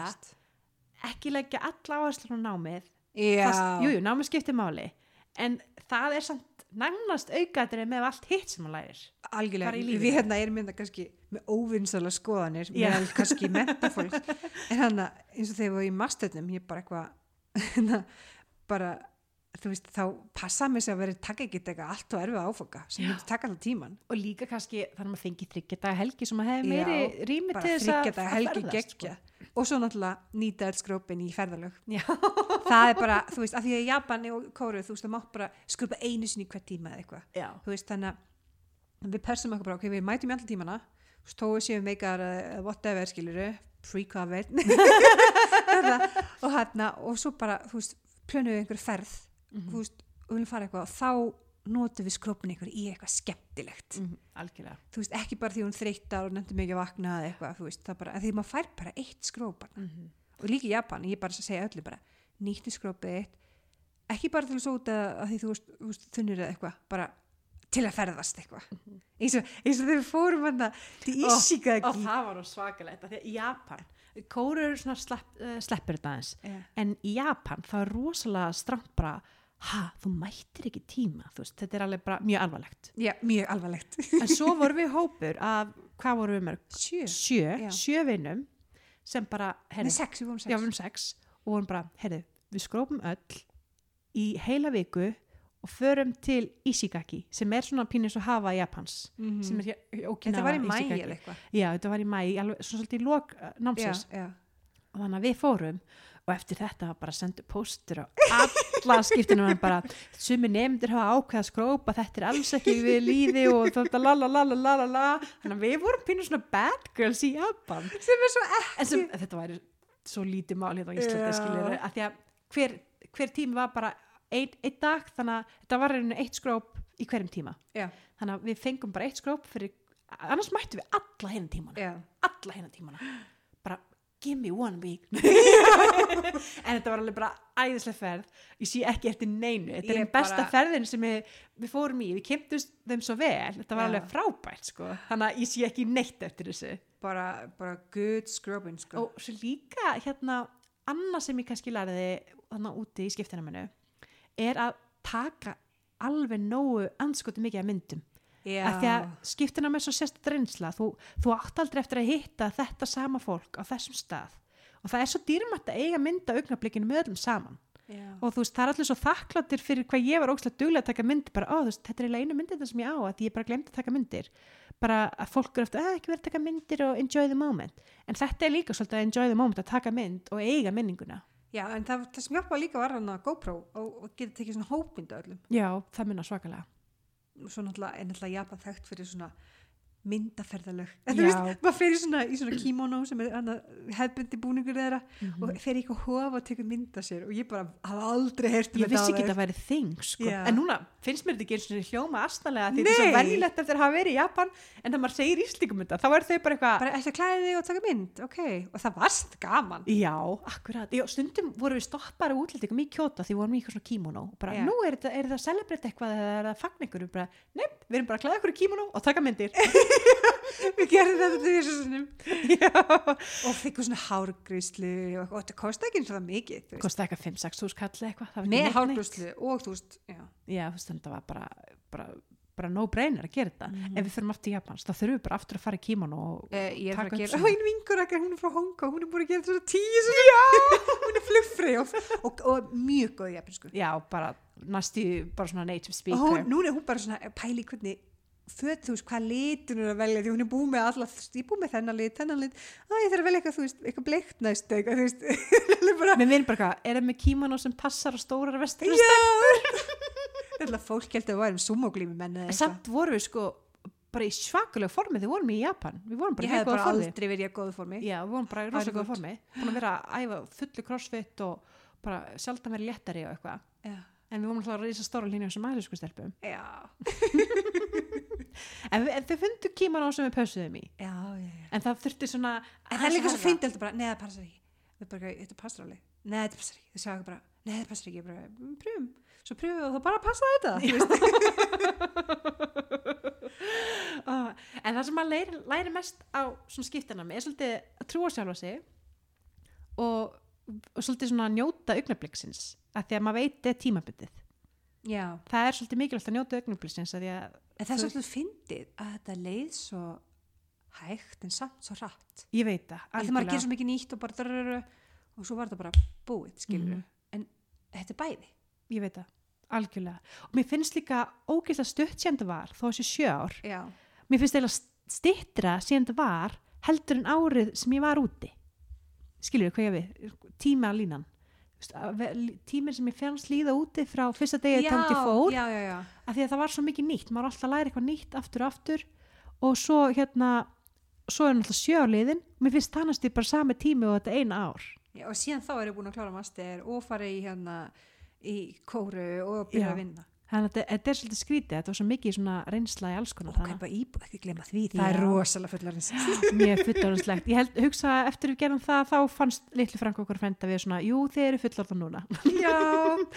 ekki leggja alla áherslu á námið já, Það- jú, jú, námið skiptir máli en það er samt nánast aukaðrið með allt hitt sem maður lærir. Algjörlega, við hérna erum mynda kannski með óvinnsala skoðanir Já. með kannski mentafólk en hann eins og þegar við varum í masternum ég bara eitthvað hérna, bara, þú veist, þá passa mér sér að vera taka ekkert eitthvað allt og erfið áfoka sem Já. myndi taka alltaf tíman og líka kannski þannig að maður fengi þryggjata helgi sem maður hefði meiri rými til þess að að ferðast, geggja og svo náttúrulega nýta öll skrópin í ferðalög. Sko. Já, það er bara, þú veist, að því að Japani og Kóru þú veist, það mátt bara skrópa einu sinni í hvert tíma eða eitthvað. Þú veist þannig að við persum okkur bara, ok, við mætum í allir tímana. Stóðu séum veikar uh, whatever skiluru, pre-covered Þetta, og hérna og svo bara, þú veist, plönum við einhver ferð Þú veist, og viljum fara eitthvað og þá notum við skrópin einhver í eitthvað skemmtilegt. Mm, algjörlega. Þú veist, ekki bara því hún þreyttar og nefndir mikið að vakna eða eitthvað, þú veist, það bara, að því maður fær bara eitt skrópan mm og líka í Japan, ég bara að segja öllu bara nýttu skrópið eitt ekki bara til að sóta að því þú veist, þunnur eða eitthvað, bara til að ferðast eitthvað. Eins og, eins og þegar við fórum hann til og Ishigaki það var svakalegt af því að Japan, kóru eru svona slepp, uh, sleppur þetta aðeins. Já. en í Japan það er rosalega strangt bara ha, þú mættir ekki tíma veist, þetta er alveg bara mjög alvarlegt. Já, mjög alvarlegt. En svo vorum við hópur af, hvað vorum við mörg? Sjö, Sjö, sjö vinnum sem bara, herri, sex, við vorum sex. Já, við vorum sex og vorum bara, herri, við skrópum öll í heila viku og förum til Ishigaki sem er svona pínir svo hafa Japans Mhm. sem er hér, Okinawa Þetta var í mæ Ishigaki. eða eitthvað. Já, þetta var í mæ, alveg svona svolítið í lok Já, námsins og þannig að við fórum og eftir þetta var bara sendu póstur á alla skiptunum en bara sumi nefndir hafa ákveða að skrópa þetta er alls ekki við líði og þetta la la la la la la la. Þannig að við vorum pínur svona bad girls í Japan. Sem er svo en sem, þetta væri svo lítið mál hérna á Íslandi Já. skiljur að því að hver, hver tími var bara einn ein dag þannig að þetta var einu eitt skróp í hverjum tíma. Já, þannig að við fengum bara eitt skróp fyrir annars mættum við alla hérna tímana. Já. Alla hérna tímana give me one week. En þetta var alveg bara æðislega ferð. Ég sé ekki eftir neinu. Þetta er einn besta bara- ferðin sem við, við fórum í. Við kemtust þeim svo vel. Þetta var Já. alveg frábært sko. Þannig að ég sé ekki neitt eftir þessu. Bara, bara good scrubbing sko. Og svo líka hérna annað sem ég kannski lærði þannig úti í skiptina minu er að taka alveg nógu anskotu mikið af myndum að því að skiptina með svo sérst reynsla þú, þú átt aldrei eftir að hitta þetta sama fólk á þessum stað. Og það er svo dýrmætt að eiga mynda augnablikinu með öllum saman. Já. og þú veist, það er allir svo þakkláttir fyrir hvað ég var ókslega duglega að taka myndir bara, ó, þú veist, þetta er eiginlega einu myndir sem ég á að ég bara glemt að taka myndir. Bara að fólk eru eftir, að ekki verið að taka myndir og enjoy the moment, en þetta er líka svolítið að enjoy the moment að taka mynd og eiga minninguna. Já, en það, það sem hjálpa líka var hann að GoPro og, og geta tekið svona hópmynda öllum. Já, það minna svakalega svo náttúrulega er náttúrulega Japan þekkt fyrir svona myndaferðalög maður fer í svona, í svona kimono sem er hefbundi búningur þeirra Mhm. og fer í eitthvað hofa og tekur mynda sér og ég bara hafa aldrei heyrt um ég vissi ekki að það væri þing sko. En núna finnst mér þetta ekki eins og hljóma astalega því þetta er svo Nei. venjulegt eftir að hafa verið í Japan en þegar maður segir íslíkum þetta þá er þau bara eitthvað bara eftir að klæði þig og taka mynd, ok og það varst gaman Já, akkurat. Já, stundum vorum við stoppar og útlendingum í kjóta því við vorum í eitthvað kímono og bara, Já. nú er þetta, er þetta og við og gerum þetta til þessu svona Já. og fengum svona hárgríslu og, og þetta kosti ekki eins og það mikið. Kosti eitthvað 5-6 hús kallið eitthvað. með hárgríslu og þú veist já. Já, þú veist, þetta var bara, bara, bara no brainer að gera þetta. Mhm. Ef við fyrir aftur í Japans, þá þurfum við bara aftur að fara í kímono og er Taka upp svona. og einn vingur ekki, hún er frá Hongkong, hún er búin að gera þetta tíu hún er flugfrey og, og, og mjög góð í japansku. já, bara næstu, bara svona native Og speaker. hún, núna er hún bara svona í hvernig föt, þú veist, hvað litur er að velja því hún er búið með veist, ég er búið með þennan lit, þennan lit, að ég þarf að velja eitthvað, þú veist, eitthvað bleikt næst, eitthvað, þú veist, bara, bara eitthvað, er það með kímono sem passar á stórar vestur? já, þetta fólk held að við værum sumoglými menn eða eitthvað. Samt vorum við sko bara í svakalega formi þegar við vorum í Japan. Við vorum bara Ég í hef góða bara formi. aldrei verið í að góðu formi. Já, við vorum bara í er rosa góða formi. En við vorum alltaf að reysa stóra línu sem aðeinsku stelpum. Já. En, við, en þau fundu kímanó sem við pössuðum í. Já, já, já. En það þurfti svona... En það er líka svo bara, neða, það passar ekki. Þetta passar alveg. Nei, þetta passar ekki. Þau ekki bara, nei, þetta passar ekki. Bara, "Mm, pröfum. Svo pröfum við og þá bara passa þetta. Ah, en það sem maður læri, læri mest á svona skiptinami er svolítið að trúa sjálfa sig og, og svolítið svona að njóta augnabliksins að því að maður veit er tímabundið Já. það er svolítið mikilvægt að njóta augnabliksins að að það er svolítið fyndið að þetta leið svo hægt en samt svo rætt. ég veit það Að því maður gerir svo mikið nýtt og bara drrrr og svo var þetta bara búið, Mhm. En þetta er bæði. ég veit það, algjörlega og mér finnst líka ógeðslega stutt síðan það var þó þessi sjö ár Já. mér finnst eiginlega stittra síðan það var heldur en árið sem ég var úti skilur hvað ég við tíma að línan Að tíminn sem ég fannst líða úti frá fyrsta degi tóndi fór Já, já, já. af því að það var svo mikið nýtt, maður alltaf að læra eitthvað nýtt aftur og aftur og svo hérna svo er náttúrulega sjö á liðin og mér finnst það næstu bara sami tími og þetta eina ár. Og síðan þá er ég búin að klára master og fara í hérna í kóru og byrja að vinna. Þannig að þetta- er svolítið skrítið þetta var svo mikið svona reynsla í alls konar Og kaupa íbúð, ekki glemma því. Það er rosalega fullarins. mjög fullorðanslegt ég held, hugsa eftir við gerum það þá fannst litlu frank okkur frenda við svona jú þið eru fullorðan núna Já,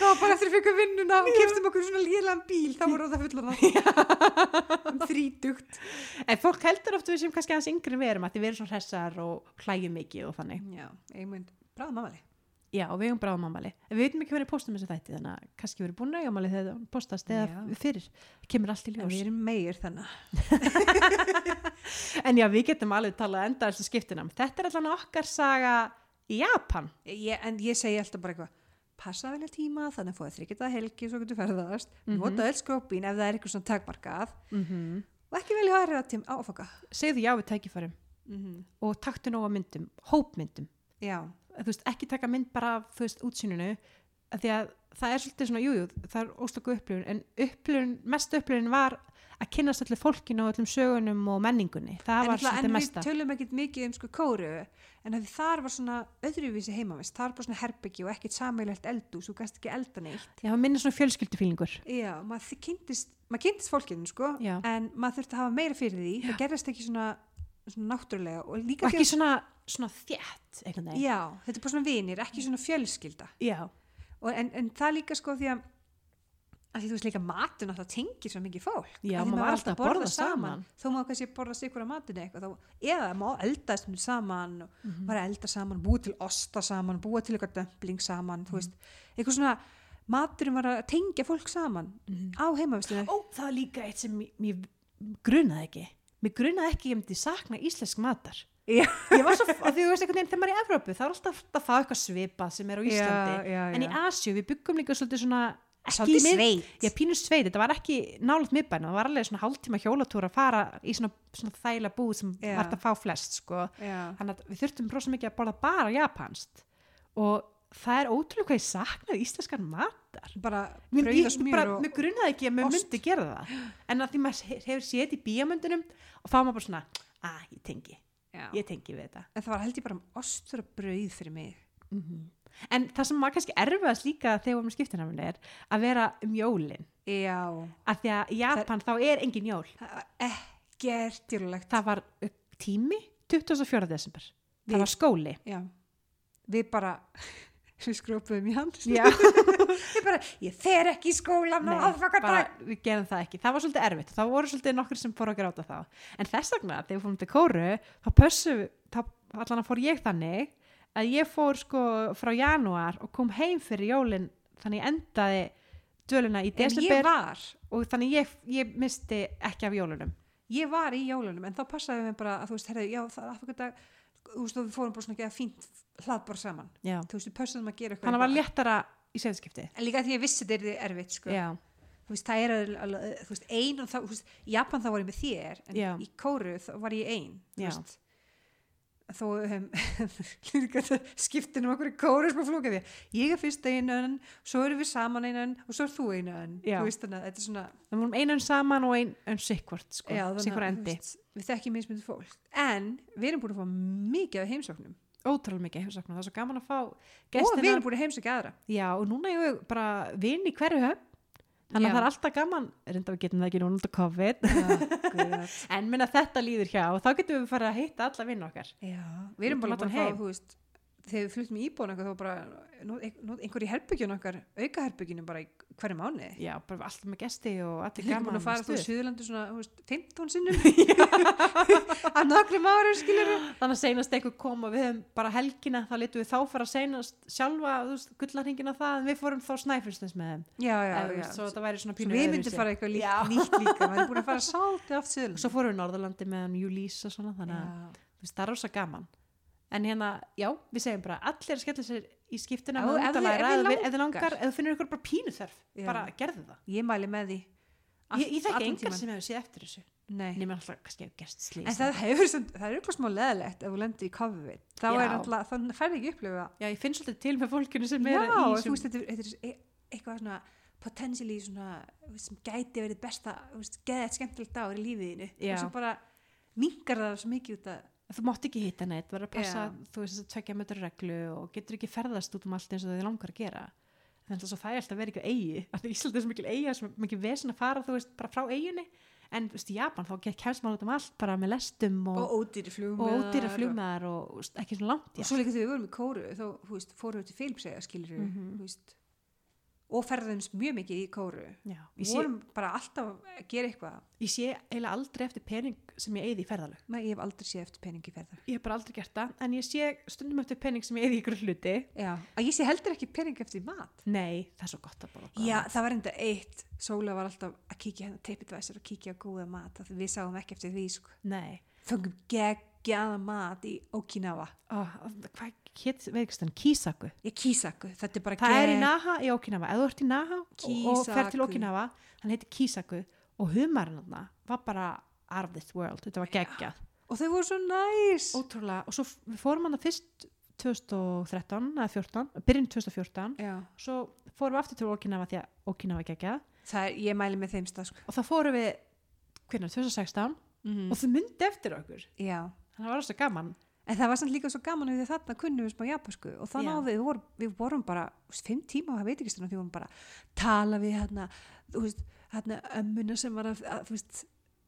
var bara eftir að fyrka vinnuna og keftum okkur svona lélan bíl, þá voru það fullan um þrítugt. en fólk heldur oft við sem kannski aðeins yngri en við erum að þið verum svona hressar og hlægjum mikið og þannig Já, einmund, bráða mamali. Já við erum bráðum ammali en við veitum ekki hvernig postum þessu þætti þannig að kannski við erum búin að eiga ammali þegar það postast eða fyrir, kemur allt í En ljós við erum meir þannig. En já, við getum alveg talað enda þessu skiptina. Þetta er allan okkar saga í Japan. Ég, en ég segi alltaf bara eitthvað, passa velja tíma, þannig að fóða þryggjita helgi svo getur ferðast, Mhm. nota öll skrópin ef það er eitthvað svona takmarkað Mm -hmm. og ekki velja aðra tím áfaka. Segðu já við tækifærum Mm og taktu nóga myndum, hópmyndum. Já, veist, ekki taka mynd bara af, veist, útsýninu, af því að það er svolítið svona, jújú, jú, það er óslöku upplifun, en upplifun, mest upplifun var að kynast öllu fólkinu og öllum sögunum og menningunni. Það en, var svolítið en mesta. við tölum ekkert mikið um sko kóru, en að þar var svona öðruvísi heimavist, þar var bara svona herbyggi og ekkert sammeilegt eldús, þú gæst ekki elda neitt. Já, það minnir svona fjölskyldufílingur. Já, maður kynntist, maður kynntist fólkinu sko, Já. en maður þurfti að hafa meira fyrir því, það gerðist ekki svona, svona náttúrulega og líka Og ekki að- svona, svona þétt, einhvern veginn. Já, þetta er bara svona vinir, ekki svona fjölskylda. Já. og, en, en það líka sko því að að því þú veist líka matun alltaf tengir svo mikið fólk Já, maður var alltaf að borða saman. þó maður kannski borða sikur á matinu eitthvað þá, eða má elda stundum saman og Mhm. bara elda saman, búa til osta saman búa til eitthvað dömpling saman þú veist, eitthvað svona maturinn var að tengja fólk saman Mhm. á heimavistlinu Ó, það var líka eitt sem mér, grunaði ekki. Mér grunaði ekki að ég myndi sakna íslensk matar. Já. Ég var svo, að því þú veist einhvern veginn, þegar maður er í Evrópu, það er alltaf að fá eitthvað svipað sem er á Íslandi. Já, já, En í. Asju, við byggum líka svolítið svona, Svolítið sveit. Já, pínu sveit, þetta var ekki nálat miðbæna, það var alveg svona hálftíma hjólatúr að fara í svona, svona þægilega búð sem Já. var að fá flest, sko. Þannig að við þurftum rosa mikið að borða bara japanskt og það er ótrúlega hvað ég saknaði íslenskan mat matar bara brauð og bara, og mér grunnaði ekki að ost. myndi gera það en að því maður he- hefur séð í bíamöndunum og þá maður bara svona að ég tengi, Já. ég tengi við þetta. En það var held ég bara ostur og brauð fyrir mig. En það sem maður kannski erfiðast líka þegar við erum skiptinafni er að vera um jólin. Já, að því að í Japan þá er engin jól. Það ekkert djúrlegt það var tími 24. desember. Það var skóli. Já, við bara við skrópuðum í hans Já. ég bara, ég fer ekki í skólan Nei, bara, við gerum það ekki, það var svolítið erfitt. Þá voru svolítið nokkur sem fóru að gráta þá. En þess vegna, þegar við fórum til kóru þá pössu, þá allan að fór ég þannig að ég fór sko frá janúar og kom heim fyrir jólin þannig endaði döluna í desember var og þannig ég, ég misti ekki af jólunum. Ég var í jólunum en þá passaði við bara að þú veist, herri, já, það er aðfaka dag þú veist, við fórum bara svona að gera fínt hlaðbor saman Já. þú veist, við pössaðum að gera eitthvað þannig að var eitthvað. léttara í setskipti en líka því ég vissi þetta er erfitt sko. Já, þú veist, það er alveg, þú veist, ein og þá, þú veist, í Japan þá var ég með þér en Já. í Kóru þá var ég ein þú Já. veist þó um, líka þetta skiptin um okkur í Kóru sem að flóka því ég er fyrst einan, svo erum við saman einan og svo er þú einan þú veist þannig að þetta er svona við vorum einun saman og ein, ein sikkvort sko, að, endi. veist, við þekkjum mismyndi fólk. En við erum búin að fá mikið af heimsóknum. Ótrúlega mikið heimsóknum, það er svo gaman að fá og við gestina. erum búin að heimsókja aðra. Já, og núna ég bara vinn í hverju höfn þannig Já. að það er alltaf gaman. Reynda við getum það ekki núna út á COVID. Já, en minna þetta líður hjá. Og þá getum við farið að hitta alla vinn okkar. Við erum búin að heim. fá veist, þegar við fluttum í íbúin þá bara nú, nú, einhver í herbygjun okkar auka herbygjunum bara hverju mánu Já, bara alltaf með gesti og allir gaman að fara þú stuð. Suðurlandu svona þú veist, 15 sinnum. Af nokkrum árum skilur Þannig að seinast eitthvað kom og við höfum bara helgina þá letum við þá fara að seinast sjálfa gullarhingina það en við fórum þá snæfilsnes með þeim. Já, já, þú já. veist, svo þetta væri svona Svo pínu við myndum fara eitthvað lík, Já. nýtt líka við erum búin að fara sáltið oft Suðurlandu en hérna, já, við segjum bara allir að skella sér í skiptuna Já, ef þið- ef ef þið þið langar, ef þú finnur ykkur bara pínu þörf Já. bara gerðu það. Ég mæli með því ég, ég þekki engar sem hefur séð eftir þessu. Nema alltaf kannski hefur gerst slís en það hefur það er eitthvað smá leðilegt ef þú lendir í COVID. Þá Já. er alltaf, þannig færði ekki upplifa já, ég finn svolítið til með fólkinu sem já, er í þú veist, þetta, er- e- eitthvað svona potentially svona sem gæti verið besta geðið skemmtilegt dagur í lífiðinu Já. og svo bara mingar það svo mikið út að þú mátt ekki hitta neitt, verður að passa Já. þú veist þess að tvekja mötur reglu og getur ekki ferðast út um allt eins og þið langar að gera. Þannig að það er alltaf að vera eitthvað eigi. Að Ísland er svo mikil eiga, svo mikil vesen að fara þú veist, bara frá eiginni en þú veist, í Japan þá kemst maður út um allt bara með lestum og, og ódýri og flugmaðar og, og veist, ekki svona langt og svo líka þegar við vorum í kóru þá þú veist, fórum við til Filipsega skilur Mhm. veist, og ferðumst mjög mikið í kóru. Við sé, vorum bara alltaf að gera eitthvað. Ég sé eiginlega aldrei eftir pening sem ég eigði í ferðalög. Nei, ég hef aldrei séð eftir peningi ferðar ég hef bara aldrei gert það, en ég sé stundum eftir pening sem ég eigði í ykkur hluti. Já, að ég sé heldur ekki pening eftir mat. Nei, það er svo gott að bara já, það var enda eitt. Sóla var alltaf að kíkja hérna teipitvæsir og kíkja á góða mat við sáum ekki eftir því sko. fengum geggjaða mat í Okinawa. Ó, hvað veikistan, Kisaku. Ég kísaku, þetta er bara það er í Naha í Okinawa, ef þú ert í Naha og, og fer til. Okinawa hann heitir Kisaku og humarinn þarna var bara out of this world, þetta var geggjað. Og þau voru svo næs. Ótrúlega, og svo fórum hann fyrst 2013 eða 14 byrjun 2014, já, svo fórum við aftur til Okinawa því að Okinawa geggjað. Það ég mæli með þeim stað sko. og þá fórum við, hvernig, 2016 mm og þau myndi eftir okkur. Já. Þannig að það var svo gaman En það var samt líka svo gaman við þarna kunnum við smá japansku og þá Já. náðum við, vorum, við vorum bara fimm tíma á það veit ekki stundum því við vorum bara að tala við hérna, þú veist, hérna ömmuna sem var að, að þú veist,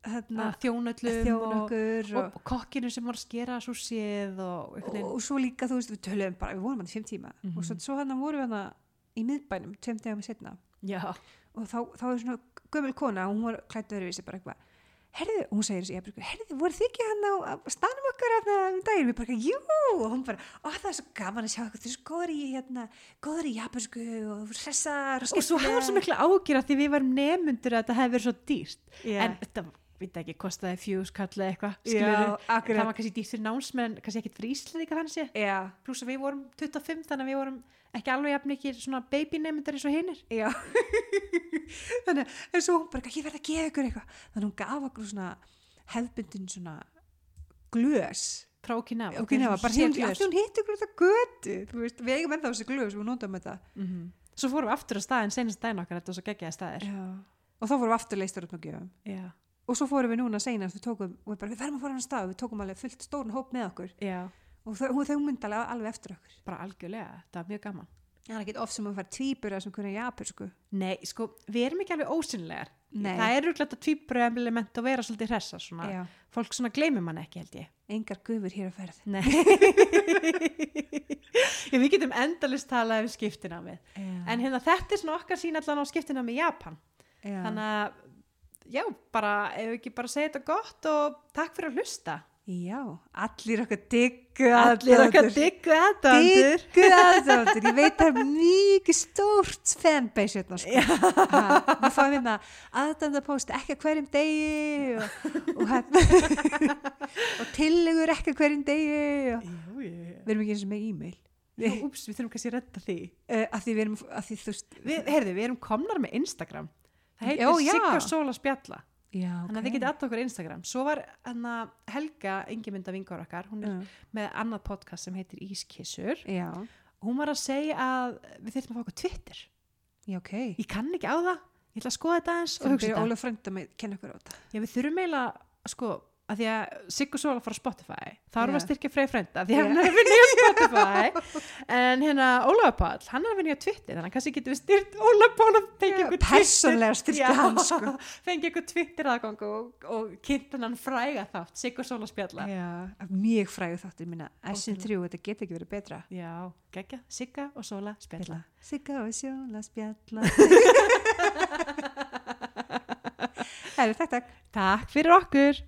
hérna að þjónöllum þjón og, og, og, og kokkinu sem var að skera og einhvern og, og svo líka, þú veist, við töluðum bara, við vorum hann í fimm tíma. Mhm. og svo, svo hérna vorum við hérna í miðbænum, tveim degum setna já, og þá, þá er svona gömul kona og hún var klætt öðruvísi bara eitthvað herðu, og hún segir þessi, ég bara, herðu, voru þið ekki hann á staðnum okkar hérna um daginn, við bara, jú, og hún bara, ó, það er svo gaman að sjá eitthvað, þið er svo góður í, hérna, góður í japansku og hressar og svo hafa svo mikla ágjur að því við varum nemundur að þetta hefði verið svo dýrt. Yeah. en þetta, veit ekki, kostaði fjús kall eða eitthvað, skilur það akkurat. var kannski dýrt fyrir námsmenn, kannski ekkit fyrir Íslandika þannig já, pluss að við vorum 25 þannig að við vorum ekki alveg jafn mikið svona baby nemundar eins og hinnir já. Þannig, að- en svo hún bara, ég verð að gefa ykkur eitthvað. Þannig að hún gaf okkur svona hefbundin svona glös. Frá Okinawa, og kynna, bara, sé hún, að hitt ykkur þetta götu, þú veist, við eigum ennþá þessi glös og við notum þetta. Mhm. svo fórum við aftur á staðin senast daginn okkar, þetta var svo geggjaði staðir Já. og þá vorum við aftur leistur út með gjöfum. Já, og svo fórum við núna seinast við tókum, við, bara, við ferum að fara hann stað við tókum alveg fullt stórn hóp með okkur. Já, og þau, þau myndi alveg, eftir okkur. Bara algjörlega það var mjög gaman. Það er ekki oft sem að fara tvíbura sem hvernig japur sko. Nei, sko, við erum ekki alveg ósynlegar Nei. það er rúglega tvíbru element að vera svolítið hressa svona, fólk svona gleymir mann ekki held ég. Engar gufur hér að ferð. Nei. Við getum endalist talað um skiptina með en hérna þetta er svona okkar sín allan á skiptina með Japan. Já. þannig að já, bara, ef ekki bara segja þetta gott og takk fyrir að hlusta. Já, allir okkar diggu allir okkar diggu aðdöndur diggu aðdóttur ég veit það er mikið stórt fanbase hérna sko. Við fáum hérna aðdóndapóst ekki hverjum degi og, og, hérna, og tillegur ekki hverjum degi og, við erum ekki eins og með e-mail. Úps, við þurfum kannski að redda því. Uh, því við erum því við, heyrðu, við erum komnar með Instagram það heitir. Sigga Sóla Spjalla. Já, þannig að þið getið alltaf okkur Instagram. Svo var hana, Helga Ingimynda vingur okkar hún er já, með annað podcast sem heitir Ískissur. Já, hún var að segja að við þurfum að fá okkur Twitter. Já, ok. Ég kann ekki á það, ég ætla að skoða þetta eins og hugsa byrja þetta. Við þurfum eiginlega sko að því að Siggur Sóla fara á Spotify. Þá erum við að styrkja Frey Frenda því að hann er að vinna á Spotify. En hérna Ólafur Páll, hann er að vinna á Twitter þannig að kannski getum við styrt Ólafur Páll og fengið Já, ykkur sko. fengið ykkur Twitter aðgang og, og kynnt hann fræga þátt Siggur Sóla spjalla. Mjög fræðu þáttir minna SN3, þetta getur ekki verið betra. Já, geggja, Sigga og Sóla spjalla. Sigga og sjóla spjalla. Herri, takk, takk. Takk fyrir okkur